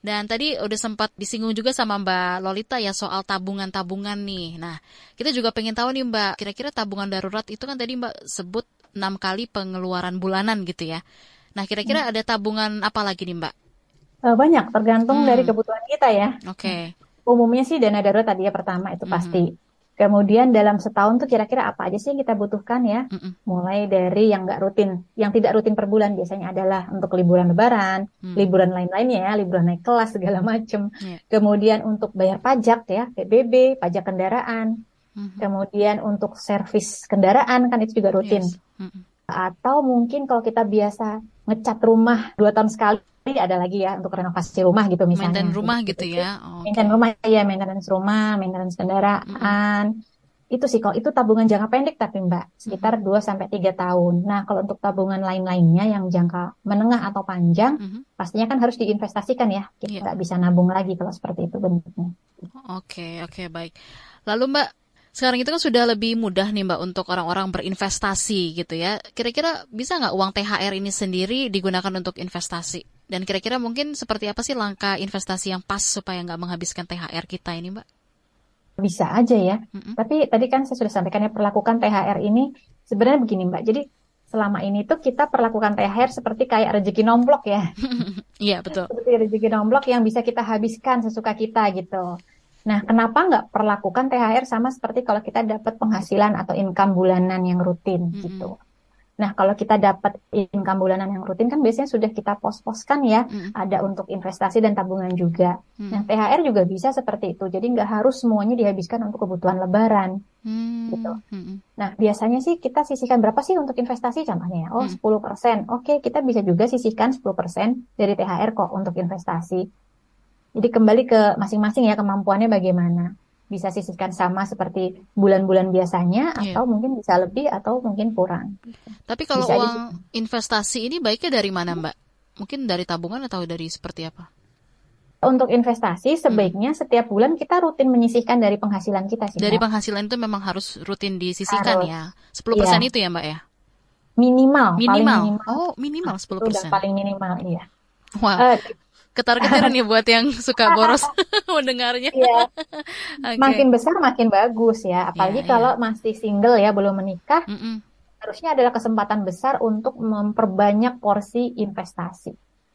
Dan tadi udah sempat disinggung juga sama Mbak Lolita ya soal tabungan-tabungan nih. Nah, kita juga pengen tahu nih Mbak, kira-kira tabungan darurat itu kan tadi Mbak sebut 6 kali pengeluaran bulanan gitu ya. Nah, kira-kira hmm. ada tabungan apa lagi nih Mbak? Uh, banyak, tergantung hmm. dari kebutuhan kita ya. Oke. Okay. Umumnya sih dana darurat tadi ya pertama itu hmm. pasti. Kemudian dalam setahun tuh kira-kira apa aja sih yang kita butuhkan ya? Mm-mm. Mulai dari yang nggak rutin, yang tidak rutin per bulan biasanya adalah untuk liburan lebaran, mm. liburan lain-lainnya ya, liburan naik kelas segala macam. Yeah. Kemudian untuk bayar pajak ya, PBB, pajak kendaraan. Mm-hmm. Kemudian untuk servis kendaraan kan itu juga rutin. Yes. Atau mungkin kalau kita biasa ngecat rumah dua tahun sekali ada lagi ya untuk renovasi rumah gitu misalnya. Maintenance rumah gitu, gitu ya. Oh, maintenance rumah ya, maintenance rumah, maintenance kendaraan. Mm -hmm. Itu sih kalau itu tabungan jangka pendek tapi Mbak, sekitar 2 sampai 3 tahun. Nah, kalau untuk tabungan lain-lainnya yang jangka menengah atau panjang, mm -hmm. pastinya kan harus diinvestasikan ya. Kita yeah. bisa nabung lagi kalau seperti itu bentuknya. Oke, okay, oke okay, baik. Lalu Mbak, sekarang itu kan sudah lebih mudah nih Mbak untuk orang-orang berinvestasi gitu ya. Kira-kira bisa nggak uang THR ini sendiri digunakan untuk investasi? Dan kira-kira mungkin seperti apa sih langkah investasi yang pas supaya nggak menghabiskan THR kita ini Mbak? Bisa aja ya. Mm-hmm. Tapi tadi kan saya sudah sampaikan ya perlakukan THR ini sebenarnya begini Mbak. Jadi selama ini tuh kita perlakukan THR seperti kayak rezeki nomblok ya. Iya betul. Seperti rezeki nomblok yang bisa kita habiskan sesuka kita gitu. Nah, kenapa nggak perlakukan THR sama seperti kalau kita dapat penghasilan atau income bulanan yang rutin mm -hmm. gitu? Nah, kalau kita dapat income bulanan yang rutin kan biasanya sudah kita pos-poskan ya, mm. ada untuk investasi dan tabungan juga. Mm. Nah, THR juga bisa seperti itu. Jadi nggak harus semuanya dihabiskan untuk kebutuhan lebaran. Mm. gitu. Nah, biasanya sih kita sisihkan berapa sih untuk investasi contohnya? Oh, mm. 10%. Oke, kita bisa juga sisihkan 10% dari THR kok untuk investasi. Jadi kembali ke masing-masing ya kemampuannya bagaimana. Bisa sisihkan sama seperti bulan-bulan biasanya yeah. atau mungkin bisa lebih atau mungkin kurang. Tapi kalau bisa uang di... investasi ini baiknya dari mana Mbak? Mungkin dari tabungan atau dari seperti apa? Untuk investasi sebaiknya hmm. setiap bulan kita rutin menyisihkan dari penghasilan kita sih. Dari penghasilan itu memang harus rutin disisihkan harus. ya. 10% iya. itu ya Mbak ya? Minimal. Minimal. minimal. Oh minimal 10%. Itu udah paling minimal iya. Wah. Uh, ketar-ketiran ya buat yang suka boros mendengarnya. Iya. okay. Makin besar makin bagus ya, apalagi yeah, kalau yeah. masih single ya belum menikah. Mm -mm. Harusnya adalah kesempatan besar untuk memperbanyak porsi investasi.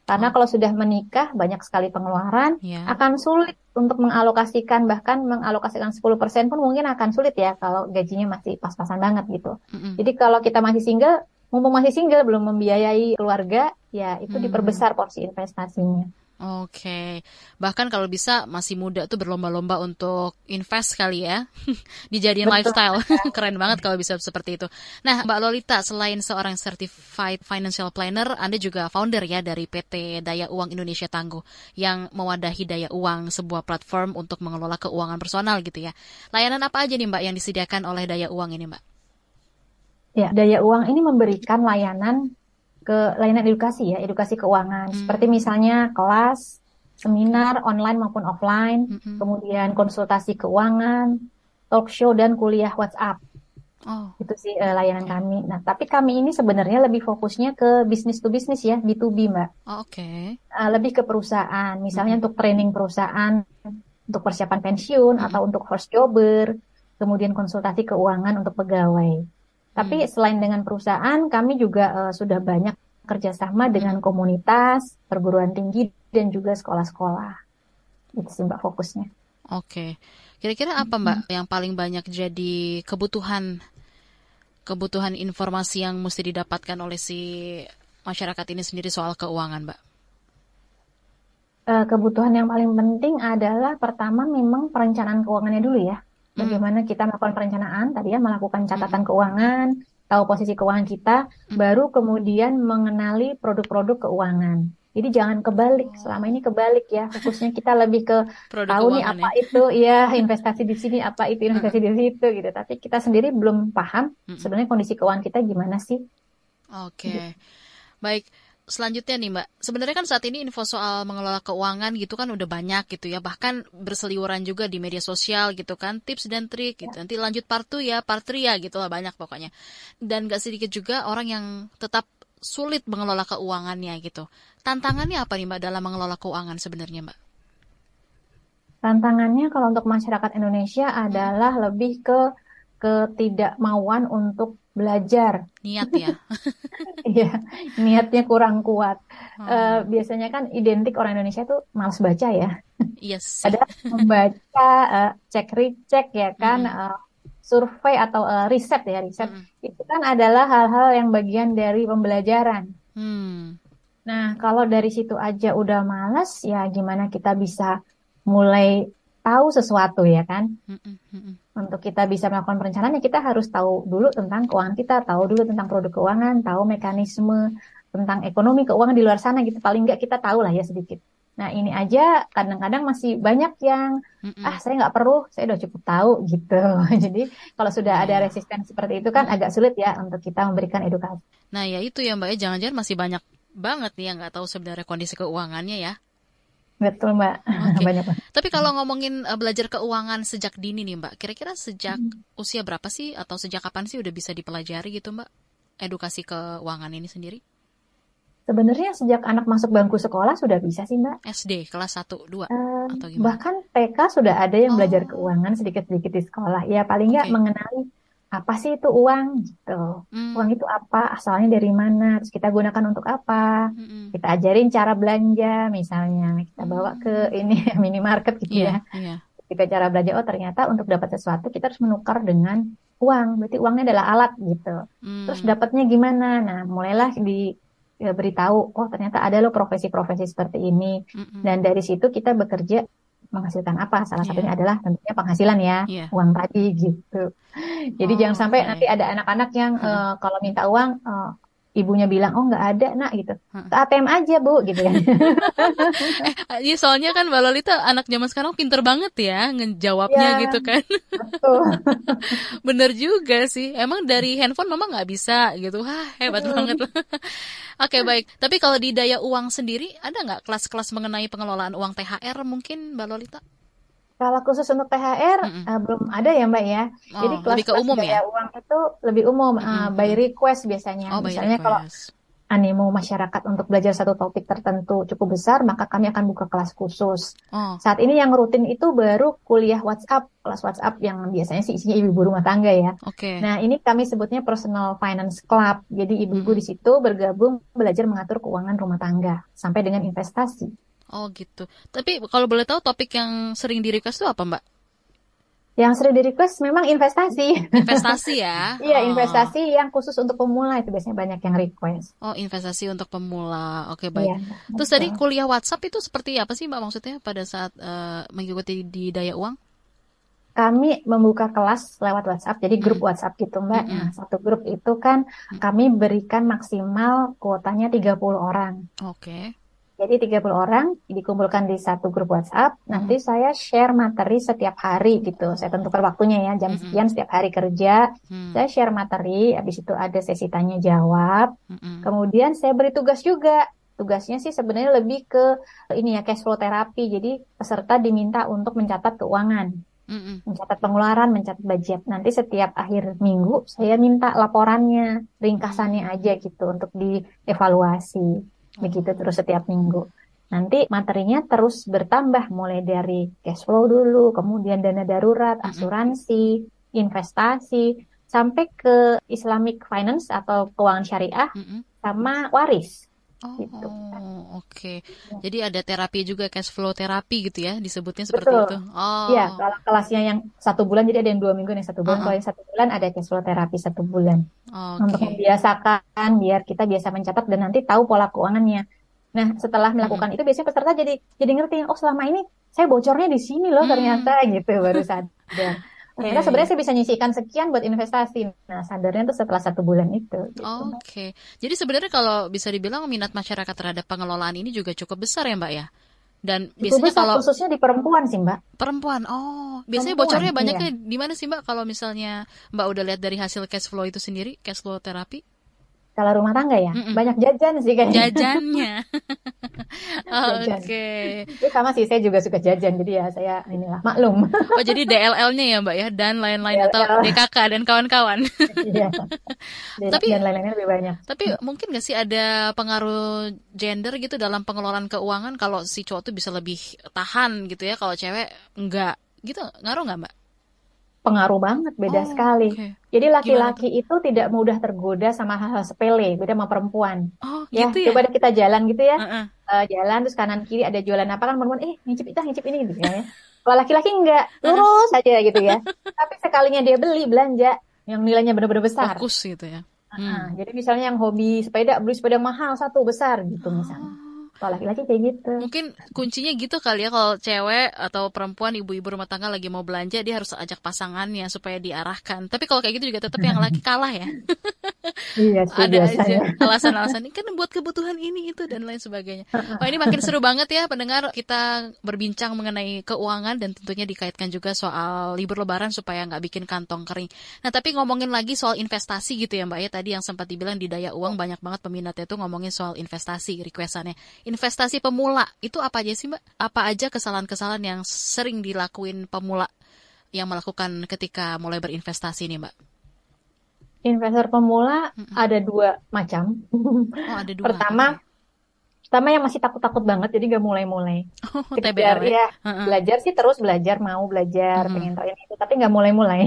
Karena oh. kalau sudah menikah banyak sekali pengeluaran, yeah. akan sulit untuk mengalokasikan bahkan mengalokasikan 10% pun mungkin akan sulit ya kalau gajinya masih pas-pasan banget gitu. Mm -mm. Jadi kalau kita masih single, mumpung masih single belum membiayai keluarga, ya itu mm -hmm. diperbesar porsi investasinya. Oke, bahkan kalau bisa masih muda tuh berlomba-lomba untuk invest kali ya, dijadiin Betul. lifestyle, keren banget kalau bisa seperti itu. Nah, Mbak Lolita, selain seorang certified financial planner, Anda juga founder ya dari PT Daya Uang Indonesia Tangguh, yang mewadahi Daya Uang, sebuah platform untuk mengelola keuangan personal gitu ya. Layanan apa aja nih Mbak yang disediakan oleh Daya Uang ini Mbak? Ya, Daya Uang ini memberikan layanan ke layanan edukasi ya, edukasi keuangan. Hmm. Seperti misalnya kelas, seminar online maupun offline, hmm. kemudian konsultasi keuangan, talk show dan kuliah WhatsApp. Oh. Itu sih uh, layanan okay. kami. Nah, tapi kami ini sebenarnya lebih fokusnya ke bisnis to bisnis ya, B2B, Mbak. Oh, Oke. Okay. Uh, lebih ke perusahaan, misalnya hmm. untuk training perusahaan, untuk persiapan pensiun hmm. atau untuk first jobber, kemudian konsultasi keuangan untuk pegawai. Tapi hmm. selain dengan perusahaan, kami juga uh, sudah banyak kerjasama dengan hmm. komunitas, perguruan tinggi, dan juga sekolah-sekolah. Itu sih Mbak fokusnya. Oke. Kira-kira apa Mbak hmm. yang paling banyak jadi kebutuhan kebutuhan informasi yang mesti didapatkan oleh si masyarakat ini sendiri soal keuangan, Mbak? uh, kebutuhan yang paling penting adalah pertama memang perencanaan keuangannya dulu ya. Hmm. Bagaimana kita melakukan perencanaan tadi ya, melakukan catatan hmm. keuangan, tahu posisi keuangan kita, hmm. baru kemudian mengenali produk-produk keuangan. Jadi jangan kebalik. Oh. Selama ini kebalik ya. Fokusnya kita lebih ke Produk tahu nih apa ya? itu ya investasi di sini, apa itu investasi di situ gitu. Tapi kita sendiri belum paham sebenarnya kondisi keuangan kita gimana sih. Oke. Okay. Baik selanjutnya nih Mbak, sebenarnya kan saat ini info soal mengelola keuangan gitu kan udah banyak gitu ya, bahkan berseliweran juga di media sosial gitu kan, tips dan trik gitu. Nanti lanjut part 2 ya, part 3 ya gitu lah banyak pokoknya. Dan gak sedikit juga orang yang tetap sulit mengelola keuangannya gitu. Tantangannya apa nih Mbak dalam mengelola keuangan sebenarnya Mbak? Tantangannya kalau untuk masyarakat Indonesia adalah lebih ke ketidakmauan untuk belajar. Niat ya. Iya, niatnya kurang kuat. Hmm. Uh, biasanya kan identik orang Indonesia tuh malas baca ya. Yes. Ada membaca, uh, cek recheck ya kan, hmm. uh, survei atau uh, riset ya riset. Hmm. Itu kan adalah hal-hal yang bagian dari pembelajaran. Hmm. Nah, kalau dari situ aja udah malas, ya gimana kita bisa mulai tahu sesuatu ya kan? Hmm. hmm, hmm untuk kita bisa melakukan perencanaan ya kita harus tahu dulu tentang keuangan kita, tahu dulu tentang produk keuangan, tahu mekanisme tentang ekonomi keuangan di luar sana gitu. Paling nggak kita tahu lah ya sedikit. Nah ini aja kadang-kadang masih banyak yang Mm-mm. ah saya nggak perlu, saya udah cukup tahu gitu. Jadi kalau sudah ada iya. resisten seperti itu kan agak sulit ya untuk kita memberikan edukasi. Nah ya itu ya mbak ya jangan-jangan masih banyak banget nih yang nggak tahu sebenarnya kondisi keuangannya ya. Betul Mbak, okay. banyak Mbak. Tapi kalau ngomongin uh, belajar keuangan sejak dini nih Mbak, kira-kira sejak hmm. usia berapa sih atau sejak kapan sih udah bisa dipelajari gitu Mbak, edukasi keuangan ini sendiri? Sebenarnya sejak anak masuk bangku sekolah sudah bisa sih Mbak. SD kelas 1, 2 uh, atau gimana? Bahkan TK sudah ada yang oh. belajar keuangan sedikit-sedikit di sekolah. Ya paling nggak okay. mengenali apa sih itu uang gitu. Hmm. Uang itu apa, asalnya dari mana, terus kita gunakan untuk apa. Hmm. Kita ajarin cara belanja misalnya, kita bawa ke hmm. ini minimarket gitu yeah, ya. Yeah. Kita cara belanja, oh ternyata untuk dapat sesuatu kita harus menukar dengan uang. Berarti uangnya adalah alat gitu. Hmm. Terus dapatnya gimana? Nah, mulailah di ya, beritahu, oh ternyata ada loh profesi-profesi seperti ini. Mm Dan dari situ kita bekerja menghasilkan apa? Salah yeah. satunya adalah tentunya penghasilan ya, yeah. uang tadi gitu. Jadi oh, jangan sampai okay. nanti ada anak-anak yang hmm. uh, kalau minta uang uh, ibunya bilang oh nggak ada nak gitu. Ke ATM aja bu gitu kan. Iya soalnya kan Mbak Lolita anak zaman sekarang pinter banget ya ngejawabnya ya, gitu kan. betul. Bener juga sih. Emang dari handphone mama nggak bisa gitu. Wah hebat hmm. banget. Oke okay, baik. Tapi kalau di daya uang sendiri ada nggak kelas-kelas mengenai pengelolaan uang THR mungkin Mbak Lolita kalau khusus untuk THR mm -mm. Uh, belum ada ya Mbak ya. Oh, Jadi kelas, lebih ke umum ya? uang itu lebih umum mm -hmm. uh, by request biasanya. Oh, Misalnya kalau animo masyarakat untuk belajar satu topik tertentu cukup besar, maka kami akan buka kelas khusus. Oh. Saat ini yang rutin itu baru kuliah WhatsApp, kelas WhatsApp yang biasanya sih isinya ibu-ibu rumah tangga ya. Okay. Nah ini kami sebutnya Personal Finance Club. Jadi ibu-ibu hmm. di situ bergabung belajar mengatur keuangan rumah tangga sampai dengan investasi. Oh gitu. Tapi kalau boleh tahu topik yang sering di request itu apa Mbak? Yang sering di request memang investasi. Investasi ya? Iya oh. investasi yang khusus untuk pemula itu biasanya banyak yang request. Oh investasi untuk pemula. Oke baik. Iya, Terus tadi kuliah WhatsApp itu seperti apa sih Mbak maksudnya pada saat uh, mengikuti di Daya Uang? kami membuka kelas lewat WhatsApp, jadi grup hmm. WhatsApp gitu Mbak. Hmm. Nah, satu grup itu kan kami berikan maksimal kuotanya 30 orang. Oke. Okay. Jadi 30 orang dikumpulkan di satu grup WhatsApp. Nanti hmm. saya share materi setiap hari gitu. Saya tentukan waktunya ya, jam hmm. sekian setiap hari kerja. Hmm. Saya share materi, habis itu ada sesi tanya jawab. Hmm. Kemudian saya beri tugas juga. Tugasnya sih sebenarnya lebih ke ini ya cash flow terapi. Jadi peserta diminta untuk mencatat keuangan. Mm-mm. mencatat pengeluaran, mencatat budget. Nanti setiap akhir minggu saya minta laporannya, ringkasannya aja gitu untuk dievaluasi begitu terus setiap minggu. Nanti materinya terus bertambah mulai dari cash flow dulu, kemudian dana darurat, asuransi, investasi, sampai ke Islamic finance atau keuangan syariah, sama waris. Oh, gitu. oke. Okay. Jadi ada terapi juga cash flow terapi gitu ya disebutnya seperti Betul. itu. Oh. Iya, kalau kelasnya yang satu bulan jadi ada yang dua minggu yang satu bulan. Uh -huh. Kalau yang satu bulan ada cash flow terapi satu bulan. Okay. Untuk membiasakan biar kita biasa mencatat dan nanti tahu pola keuangannya. Nah, setelah melakukan itu biasanya peserta jadi jadi ngerti, oh selama ini saya bocornya di sini loh ternyata gitu baru sadar. Ternyata yeah, sebenarnya saya bisa nyisikan sekian buat investasi. Nah, sadarnya tuh setelah satu bulan itu. Gitu. Oke, okay. jadi sebenarnya kalau bisa dibilang minat masyarakat terhadap pengelolaan ini juga cukup besar ya, Mbak ya? Dan biasanya besar, kalau khususnya di perempuan sih, Mbak. Perempuan. Oh, biasanya perempuan, bocornya banyaknya iya. di mana sih, Mbak? Kalau misalnya Mbak udah lihat dari hasil cash flow itu sendiri, cash flow terapi? Kalau rumah tangga ya, Mm-mm. banyak jajan sih kan. Jajannya. Oke. Okay. Itu sama sih, saya juga suka jajan, jadi ya saya inilah maklum. oh jadi DLL-nya ya Mbak ya, dan lain-lain atau DKK dan kawan-kawan. iya. tapi dan lain-lainnya lebih banyak. Tapi mungkin nggak sih ada pengaruh gender gitu dalam pengelolaan keuangan kalau si cowok tuh bisa lebih tahan gitu ya, kalau cewek enggak gitu, ngaruh nggak Mbak? Pengaruh banget, beda oh, sekali. Okay. Jadi laki-laki itu tidak mudah tergoda sama hal-hal sepele, beda sama perempuan. Oh, ya, gitu ya. Coba kita jalan gitu ya, uh -uh. Uh, jalan terus kanan kiri ada jualan apa kan perempuan, eh ngicip itu, ngicip ini gitu ya. Kalau laki-laki enggak, lurus aja gitu ya. Tapi sekalinya dia beli belanja yang nilainya benar-benar besar. Fokus gitu ya. Hmm. Uh, jadi misalnya yang hobi sepeda, beli sepeda mahal satu besar gitu misalnya. Oh kalau laki-laki kayak gitu. Mungkin kuncinya gitu kali ya kalau cewek atau perempuan ibu-ibu rumah tangga lagi mau belanja dia harus ajak pasangannya supaya diarahkan. Tapi kalau kayak gitu juga tetap yang laki kalah ya. iya sih, Ada aja alasan-alasan ini kan buat kebutuhan ini itu dan lain sebagainya. Wah ini makin seru banget ya pendengar kita berbincang mengenai keuangan dan tentunya dikaitkan juga soal libur lebaran supaya nggak bikin kantong kering. Nah tapi ngomongin lagi soal investasi gitu ya Mbak ya tadi yang sempat dibilang di daya uang banyak banget peminatnya tuh ngomongin soal investasi requestannya investasi pemula itu apa aja sih Mbak? Apa aja kesalahan-kesalahan yang sering dilakuin pemula yang melakukan ketika mulai berinvestasi nih Mbak? Investor pemula mm -hmm. ada dua macam. Oh, ada dua. Pertama, pertama yang masih takut-takut banget, jadi nggak mulai-mulai. Oh, TBL ya. Uh -uh. Belajar sih terus belajar, mau belajar, mm -hmm. pengen tahu ini itu, tapi nggak mulai-mulai.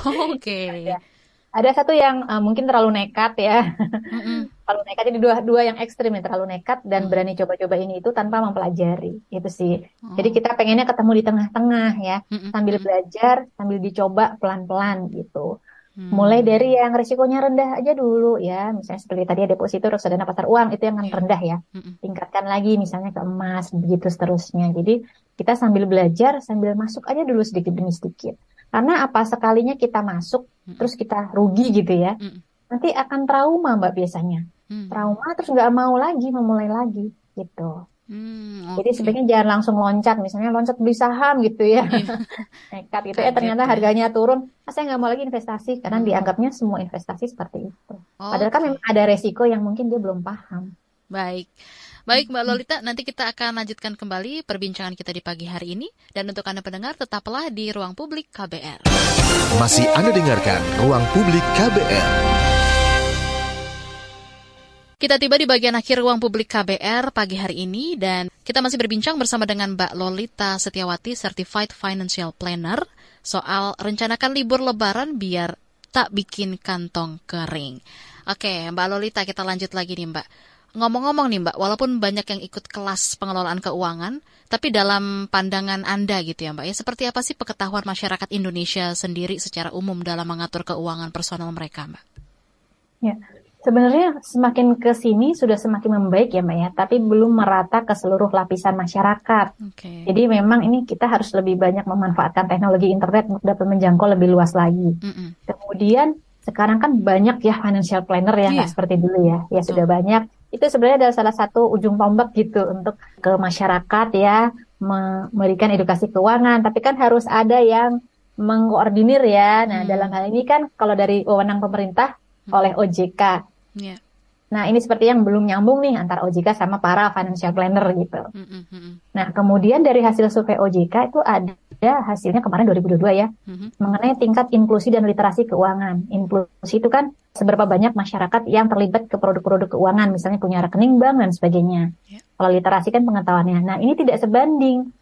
Oh, Oke. Okay. Ada satu yang uh, mungkin terlalu nekat ya. Mm-hmm. Terlalu nekat jadi dua dua yang ekstrim ya, terlalu nekat dan mm. berani coba-coba ini itu tanpa mempelajari. Itu sih. Oh. Jadi kita pengennya ketemu di tengah-tengah ya, mm-hmm. sambil belajar, sambil dicoba pelan-pelan gitu. Hmm. Mulai dari yang risikonya rendah aja dulu ya, misalnya seperti tadi deposito reksadana pasar uang itu yang yeah. rendah ya. Hmm. Tingkatkan lagi misalnya ke emas begitu seterusnya. Jadi kita sambil belajar sambil masuk aja dulu sedikit demi sedikit. Karena apa sekalinya kita masuk hmm. terus kita rugi gitu ya, hmm. nanti akan trauma mbak biasanya. Hmm. Trauma terus nggak mau lagi memulai lagi gitu. Hmm, okay. Jadi sebenarnya jangan langsung loncat, misalnya loncat beli saham gitu ya, iya. nekat gitu ya ternyata harganya turun, ah, saya nggak mau lagi investasi karena hmm. dianggapnya semua investasi seperti itu. Oh, Padahal kan memang ada resiko yang mungkin dia belum paham. Baik. Baik Mbak Lolita, nanti kita akan lanjutkan kembali perbincangan kita di pagi hari ini. Dan untuk Anda pendengar, tetaplah di Ruang Publik KBR. Masih Anda dengarkan Ruang Publik KBR. Kita tiba di bagian akhir ruang publik KBR pagi hari ini dan kita masih berbincang bersama dengan Mbak Lolita Setiawati, Certified Financial Planner, soal rencanakan libur lebaran biar tak bikin kantong kering. Oke, Mbak Lolita, kita lanjut lagi nih Mbak. Ngomong-ngomong nih Mbak, walaupun banyak yang ikut kelas pengelolaan keuangan, tapi dalam pandangan Anda gitu ya Mbak, ya seperti apa sih pengetahuan masyarakat Indonesia sendiri secara umum dalam mengatur keuangan personal mereka Mbak? Ya, sebenarnya semakin ke sini sudah semakin membaik ya Mbak ya, tapi belum merata ke seluruh lapisan masyarakat. Okay. Jadi memang ini kita harus lebih banyak memanfaatkan teknologi internet untuk dapat menjangkau lebih luas lagi. Mm -mm. Kemudian sekarang kan banyak ya financial planner ya, yeah. seperti dulu ya. Ya sudah banyak itu sebenarnya adalah salah satu ujung tombak gitu untuk ke masyarakat ya memberikan edukasi keuangan tapi kan harus ada yang mengkoordinir ya nah hmm. dalam hal ini kan kalau dari wewenang pemerintah hmm. oleh OJK yeah. Nah, ini seperti yang belum nyambung nih antara OJK sama para financial planner gitu. Mm -hmm. Nah, kemudian dari hasil survei OJK itu ada hasilnya kemarin 2022 ya, mm -hmm. mengenai tingkat inklusi dan literasi keuangan. Inklusi itu kan seberapa banyak masyarakat yang terlibat ke produk-produk keuangan, misalnya punya rekening bank dan sebagainya. Yeah. Kalau literasi kan pengetahuannya. Nah, ini tidak sebanding.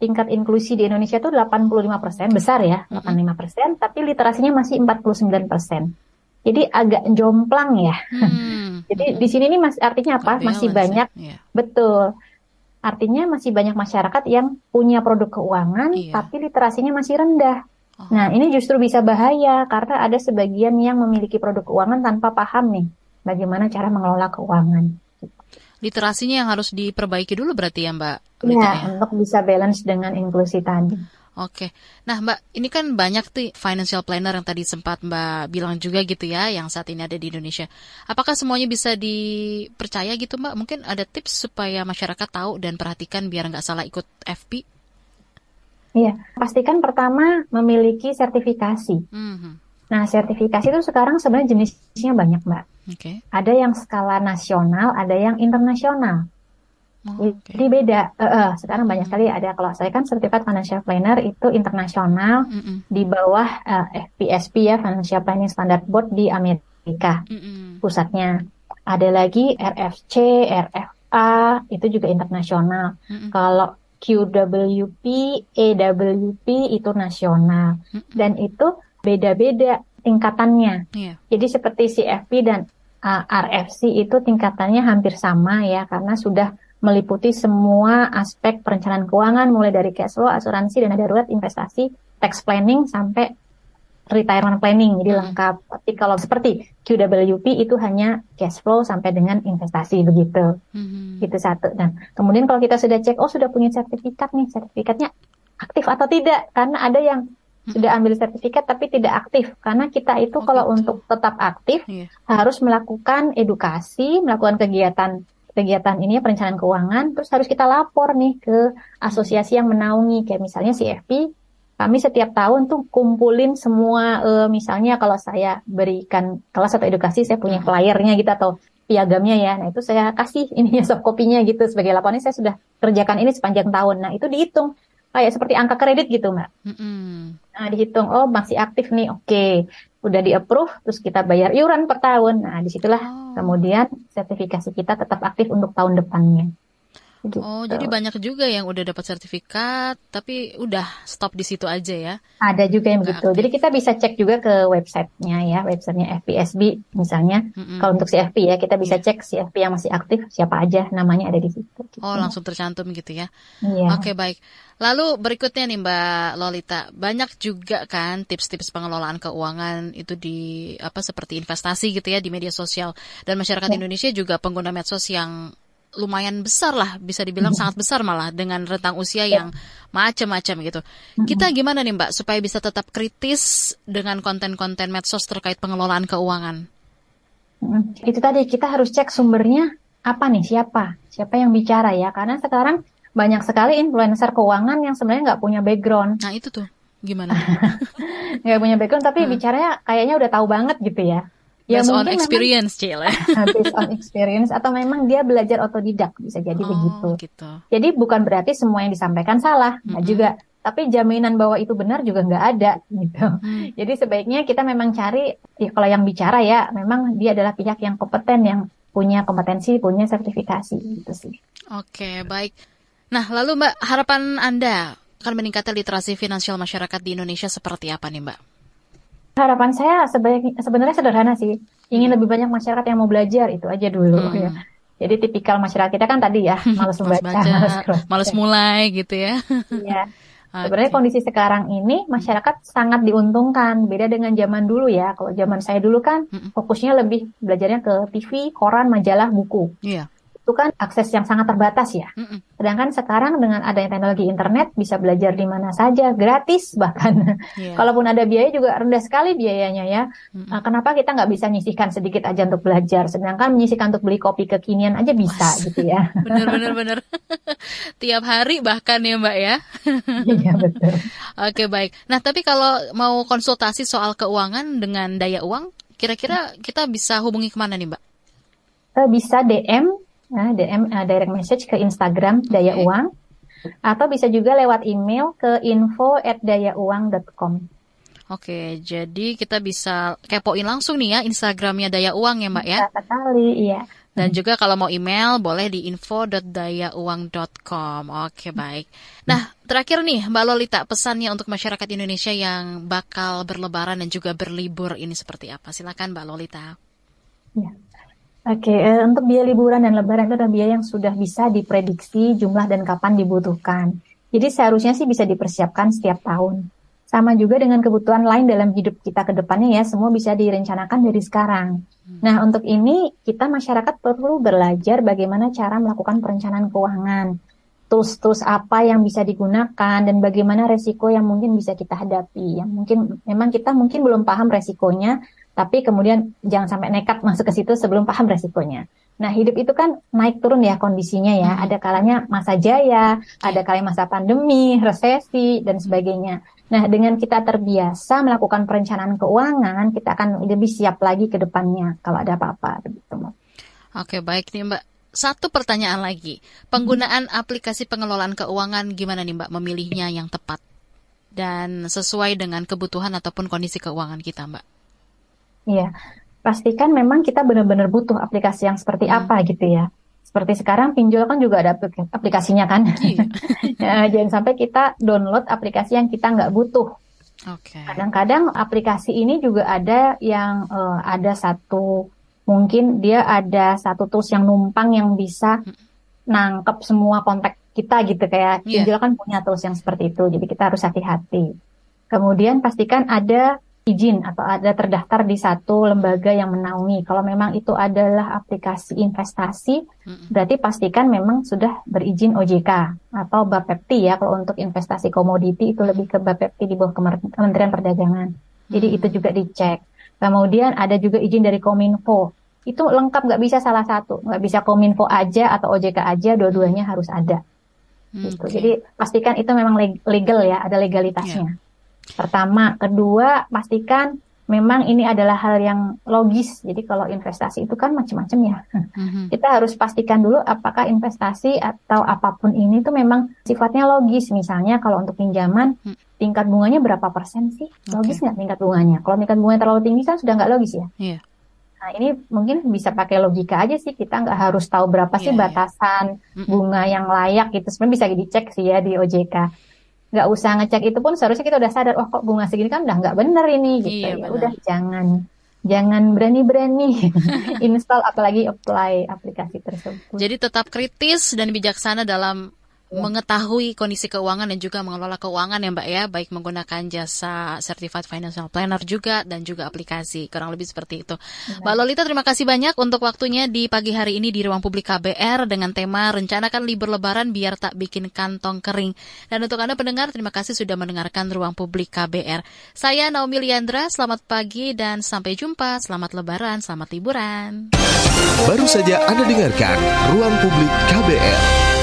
Tingkat inklusi di Indonesia itu 85% besar ya, mm -hmm. 85%, tapi literasinya masih 49%. Jadi agak jomplang ya. Hmm. Jadi di sini ini masih artinya apa? masih banyak yeah. betul. Artinya masih banyak masyarakat yang punya produk keuangan yeah. tapi literasinya masih rendah. Oh. Nah, ini justru bisa bahaya karena ada sebagian yang memiliki produk keuangan tanpa paham nih bagaimana cara mengelola keuangan. literasinya yang harus diperbaiki dulu berarti ya Mbak? Iya, ya, untuk bisa balance dengan inklusi tadi. Oke, nah Mbak, ini kan banyak tuh financial planner yang tadi sempat Mbak bilang juga gitu ya, yang saat ini ada di Indonesia. Apakah semuanya bisa dipercaya gitu Mbak? Mungkin ada tips supaya masyarakat tahu dan perhatikan biar nggak salah ikut FP? Iya, pastikan pertama memiliki sertifikasi. Mm -hmm. Nah, sertifikasi itu sekarang sebenarnya jenisnya banyak Mbak. Okay. Ada yang skala nasional, ada yang internasional. Oh, okay. Jadi beda. Uh, uh, sekarang banyak sekali ada kalau saya kan sertifikat financial planner itu internasional mm -mm. di bawah uh, FPSP ya Financial Planning Standard Board di Amerika mm -mm. pusatnya. Ada lagi RFC, RFA itu juga internasional. Mm -mm. Kalau QWP, AWP itu nasional mm -mm. dan itu beda-beda tingkatannya. Yeah. Jadi seperti CFP dan uh, RFC itu tingkatannya hampir sama ya karena sudah meliputi semua aspek perencanaan keuangan mulai dari cash flow, asuransi, dana darurat, investasi, tax planning sampai retirement planning jadi hmm. lengkap. Tapi kalau seperti QWP itu hanya cash flow sampai dengan investasi begitu. Hmm. Itu satu. Dan kemudian kalau kita sudah cek oh sudah punya sertifikat nih, sertifikatnya aktif atau tidak? Karena ada yang hmm. sudah ambil sertifikat tapi tidak aktif karena kita itu oh, kalau gitu. untuk tetap aktif yeah. harus melakukan edukasi, melakukan kegiatan kegiatan ini perencanaan keuangan terus harus kita lapor nih ke asosiasi yang menaungi. Kayak misalnya CFP kami setiap tahun tuh kumpulin semua uh, misalnya kalau saya berikan kelas atau edukasi saya punya flyernya gitu atau piagamnya ya. Nah itu saya kasih ini soft kopinya gitu sebagai laporannya. Saya sudah kerjakan ini sepanjang tahun. Nah itu dihitung. Kayak seperti angka kredit gitu mbak. Mm-hmm. nah dihitung. Oh masih aktif nih. Oke. okay udah di approve terus kita bayar iuran per tahun. Nah, di situlah oh. kemudian sertifikasi kita tetap aktif untuk tahun depannya. Gitu. Oh, jadi banyak juga yang udah dapat sertifikat, tapi udah stop di situ aja ya? Ada juga yang begitu. Jadi kita bisa cek juga ke websitenya ya, websitenya FPSB misalnya. Mm-hmm. Kalau untuk CFP ya, kita bisa yeah. cek CFP yang masih aktif siapa aja namanya ada di situ. Gitu. Oh, langsung tercantum gitu ya? Iya. Oke okay, baik. Lalu berikutnya nih Mbak Lolita, banyak juga kan tips-tips pengelolaan keuangan itu di apa seperti investasi gitu ya di media sosial dan masyarakat ya. Indonesia juga pengguna medsos yang lumayan besar lah bisa dibilang sangat besar malah dengan rentang usia ya. yang macam-macam gitu. Kita gimana nih Mbak supaya bisa tetap kritis dengan konten-konten medsos terkait pengelolaan keuangan? Itu tadi kita harus cek sumbernya apa nih siapa siapa yang bicara ya karena sekarang banyak sekali influencer keuangan yang sebenarnya nggak punya background. Nah itu tuh gimana? Nggak punya background tapi hmm. bicaranya kayaknya udah tahu banget gitu ya. Ya, based on experience, Cile. based on experience atau memang dia belajar otodidak bisa jadi oh, begitu. Gitu. Jadi bukan berarti semua yang disampaikan salah, mm -hmm. juga. Tapi jaminan bahwa itu benar juga nggak ada gitu. Mm. Jadi sebaiknya kita memang cari ya, kalau yang bicara ya memang dia adalah pihak yang kompeten yang punya kompetensi, punya sertifikasi gitu sih. Oke, baik. Nah, lalu Mbak, harapan Anda akan meningkatkan literasi finansial masyarakat di Indonesia seperti apa nih Mbak? Harapan saya sebenarnya sederhana sih. Ingin lebih banyak masyarakat yang mau belajar itu aja dulu hmm. ya. Jadi tipikal masyarakat kita kan tadi ya, malas membaca, malas mulai gitu ya. Iya. Okay. Sebenarnya kondisi sekarang ini masyarakat sangat diuntungkan, beda dengan zaman dulu ya. Kalau zaman saya dulu kan fokusnya lebih belajarnya ke TV, koran, majalah, buku. Iya itu kan akses yang sangat terbatas ya. Sedangkan sekarang dengan adanya teknologi internet bisa belajar di mana saja, gratis bahkan. Yeah. Kalaupun ada biaya juga rendah sekali biayanya ya. -mm. kenapa kita nggak bisa nyisihkan sedikit aja untuk belajar, sedangkan menyisihkan untuk beli kopi kekinian aja bisa Was. gitu ya. Bener-bener bener. Tiap hari bahkan ya Mbak ya. iya betul. Oke baik. Nah tapi kalau mau konsultasi soal keuangan dengan daya uang, kira-kira kita bisa hubungi ke mana nih Mbak? Eh, bisa DM ya, DM uh, direct message ke Instagram Daya Uang atau bisa juga lewat email ke info@dayauang.com. Oke, jadi kita bisa kepoin langsung nih ya Instagramnya Daya Uang ya Mbak ya? Bisa sekali, iya. Dan juga kalau mau email boleh di info.dayauang.com. Oke, baik. Nah, terakhir nih Mbak Lolita, pesannya untuk masyarakat Indonesia yang bakal berlebaran dan juga berlibur ini seperti apa? Silakan Mbak Lolita. Ya. Oke, eh, untuk biaya liburan dan lebaran itu adalah biaya yang sudah bisa diprediksi jumlah dan kapan dibutuhkan. Jadi seharusnya sih bisa dipersiapkan setiap tahun. sama juga dengan kebutuhan lain dalam hidup kita ke depannya ya, semua bisa direncanakan dari sekarang. Hmm. Nah, untuk ini kita masyarakat perlu belajar bagaimana cara melakukan perencanaan keuangan. Tools-tools apa yang bisa digunakan dan bagaimana resiko yang mungkin bisa kita hadapi. Yang mungkin memang kita mungkin belum paham resikonya, tapi kemudian jangan sampai nekat masuk ke situ sebelum paham resikonya. Nah, hidup itu kan naik turun ya kondisinya ya. Hmm. Ada kalanya masa jaya, ada kalanya masa pandemi, resesi, dan sebagainya. Nah, dengan kita terbiasa melakukan perencanaan keuangan, kita akan lebih siap lagi ke depannya kalau ada apa-apa. Begitu, Oke, baik nih Mbak. Satu pertanyaan lagi. Penggunaan hmm. aplikasi pengelolaan keuangan gimana nih Mbak memilihnya yang tepat? Dan sesuai dengan kebutuhan ataupun kondisi keuangan kita Mbak? Iya, pastikan memang kita benar-benar butuh aplikasi yang seperti hmm. apa gitu ya. Seperti sekarang pinjol kan juga ada aplikasinya kan. Iya. ya, jangan sampai kita download aplikasi yang kita nggak butuh. Okay. Kadang-kadang aplikasi ini juga ada yang uh, ada satu mungkin dia ada satu tools yang numpang yang bisa hmm. nangkep semua kontak kita gitu kayak yeah. pinjol kan punya tools yang seperti itu. Jadi kita harus hati-hati. Kemudian pastikan ada izin atau ada terdaftar di satu lembaga yang menaungi. Kalau memang itu adalah aplikasi investasi, berarti pastikan memang sudah berizin OJK atau Bapepti ya. Kalau untuk investasi komoditi itu lebih ke Bapepti di bawah Kementerian Perdagangan. Jadi itu juga dicek. Kemudian ada juga izin dari Kominfo. Itu lengkap nggak bisa salah satu, nggak bisa Kominfo aja atau OJK aja, dua-duanya harus ada. Gitu. Jadi pastikan itu memang legal ya, ada legalitasnya. Yeah. Pertama, kedua, pastikan memang ini adalah hal yang logis. Jadi kalau investasi itu kan macam-macam ya. Mm-hmm. Kita harus pastikan dulu apakah investasi atau apa pun ini tuh memang sifatnya logis. Misalnya kalau untuk pinjaman mm. tingkat bunganya berapa persen sih? Logis nggak tingkat bunganya? Kalau tingkat bunganya terlalu tinggi kan sudah nggak logis ya. Yeah. Nah ini mungkin bisa pakai logika aja sih. Kita nggak harus tahu berapa yeah, sih iya. batasan yeah. bunga yang layak gitu. Sebenarnya bisa dicek sih ya di OJK nggak usah ngecek itu pun seharusnya kita udah sadar, oh kok bunga segini kan udah nggak bener ini gitu iya, ya. Udah jangan jangan berani-berani install apalagi apply aplikasi tersebut. Jadi tetap kritis dan bijaksana dalam. Mengetahui kondisi keuangan dan juga mengelola keuangan ya Mbak ya, baik menggunakan jasa Certified Financial Planner juga dan juga aplikasi, kurang lebih seperti itu. Ya. Mbak Lolita terima kasih banyak untuk waktunya di pagi hari ini di Ruang Publik KBR dengan tema rencanakan libur lebaran biar tak bikin kantong kering. Dan untuk Anda pendengar, terima kasih sudah mendengarkan Ruang Publik KBR. Saya Naomi Liandra, selamat pagi dan sampai jumpa. Selamat lebaran, selamat liburan. Baru saja Anda dengarkan Ruang Publik KBR.